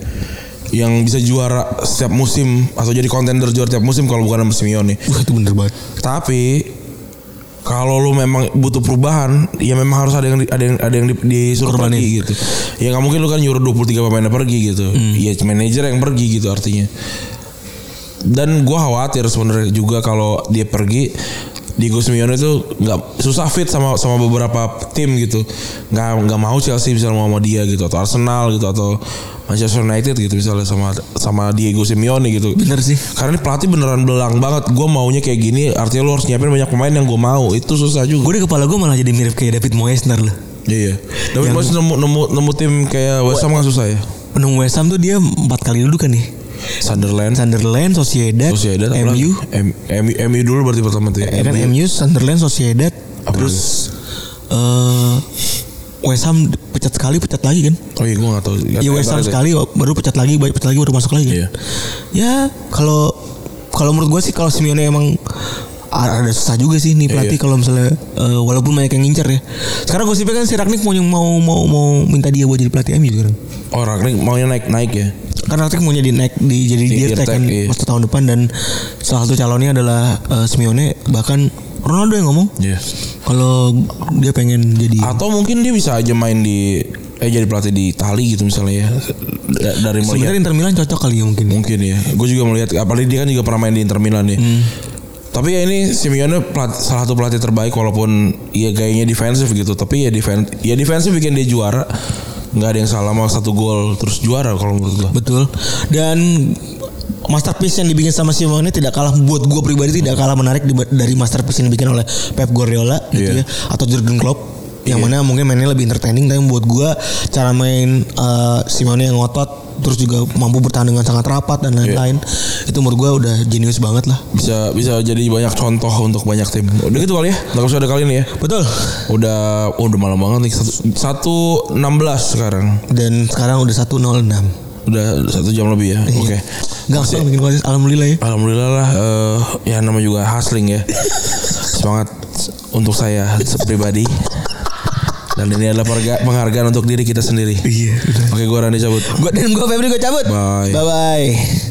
S3: yang bisa juara setiap musim atau jadi kontender juara setiap musim kalau bukan sama Simeone.
S2: Wah itu bener banget.
S3: Tapi kalau lu memang butuh perubahan, ya memang harus ada yang di- ada yang ada yang di- disuruh
S2: Korbanin.
S3: pergi gitu. Ya nggak mungkin lu kan nyuruh 23 pemainnya pergi gitu. Ya manajer yang pergi gitu artinya. Dan gua khawatir sebenarnya juga kalau dia pergi Diego Simeone itu nggak susah fit sama sama beberapa tim gitu nggak nggak mau Chelsea bisa mau sama dia gitu atau Arsenal gitu atau Manchester United gitu misalnya sama sama Diego Simeone gitu.
S2: Bener sih.
S3: Karena ini pelatih beneran belang banget. Gue maunya kayak gini, artinya lo harus nyiapin banyak pemain yang gue mau. Itu susah juga.
S2: Gue di kepala gue malah jadi mirip kayak David Moyes ntar loh.
S3: Iya. Tapi Moyes nemu, nemu nemu tim kayak West Ham kan susah ya.
S2: Penung West Ham tuh dia empat kali duduk kan nih.
S3: Sunderland,
S2: Sunderland, Sociedad,
S3: Sociedad,
S2: MU,
S3: MU, MU dulu berarti pertama tuh ya.
S2: ya kan MU, Sunderland, Sociedad,
S3: Apa
S2: terus eh West Ham pecat sekali, pecat lagi kan?
S3: Oh iya gue gak tau.
S2: Ya West Ham sekali baru pecat lagi, pecat lagi baru masuk lagi. kan?
S3: Iya.
S2: Ya kalau kalau menurut gue sih kalau Simeone emang ada susah juga sih nih pelatih
S3: Iya.
S2: kalau misalnya eh, walaupun banyak yang ngincer ya. Sekarang gosipnya kan si Ragnik mau mau mau mau minta dia buat jadi pelatih MU sekarang.
S3: Oh Ragnik maunya naik naik ya.
S2: Karena Ragnik mau jadi naik di jadi
S3: Di Dirtek,
S2: kan
S3: iya.
S2: masa tahun depan dan salah satu calonnya adalah eh, Simeone bahkan Ronaldo yang ngomong
S3: Iya.
S2: kalau dia pengen jadi
S3: Atau mungkin dia bisa aja main di eh jadi pelatih di Itali gitu misalnya ya. Da- dari
S2: sebenarnya
S3: melihat
S2: Inter Milan cocok kali ya mungkin.
S3: mungkin ya. Gue juga melihat apalagi dia kan juga pernah main di Inter Milan ya.
S2: Hmm.
S3: Tapi ya ini Simeone pelat- salah satu pelatih terbaik walaupun ya gayanya defensif gitu. Tapi ya defense ya defensif bikin dia juara. Nggak ada yang salah sama satu gol terus juara kalau menurut gue.
S2: Betul. Dan masterpiece yang dibikin sama Simeone tidak kalah buat gue pribadi tidak kalah menarik dari masterpiece yang dibikin oleh Pep Guardiola gitu
S3: Iya.
S2: ya atau Jurgen Klopp yang mana mungkin mainnya lebih entertaining tapi buat gue cara main eh, Simeone yang ngotot terus juga mampu bertahan dengan sangat rapat dan lain-lain itu menurut gue udah jenius banget lah
S3: Bisa bisa jadi banyak contoh untuk banyak tim. Udah gitu kali ya. Nggak usah ada kali ini ya.
S2: betul
S3: Udah oh, udah malam banget nih. Satu, satu enam belas sekarang.
S2: dan sekarang udah 106
S3: Udah satu jam lebih ya. Oke.
S2: Gak usah bikin podcast alhamdulillah ya
S3: Alhamdulillah lah. eh, ya namanya juga hustling ya. Semangat untuk saya pribadi. Dan ini adalah penghargaan untuk diri kita sendiri.
S2: iya
S3: Oke, gue Randy cabut.
S2: Gua dan gue Febri gue cabut
S3: Bye.
S2: bye bye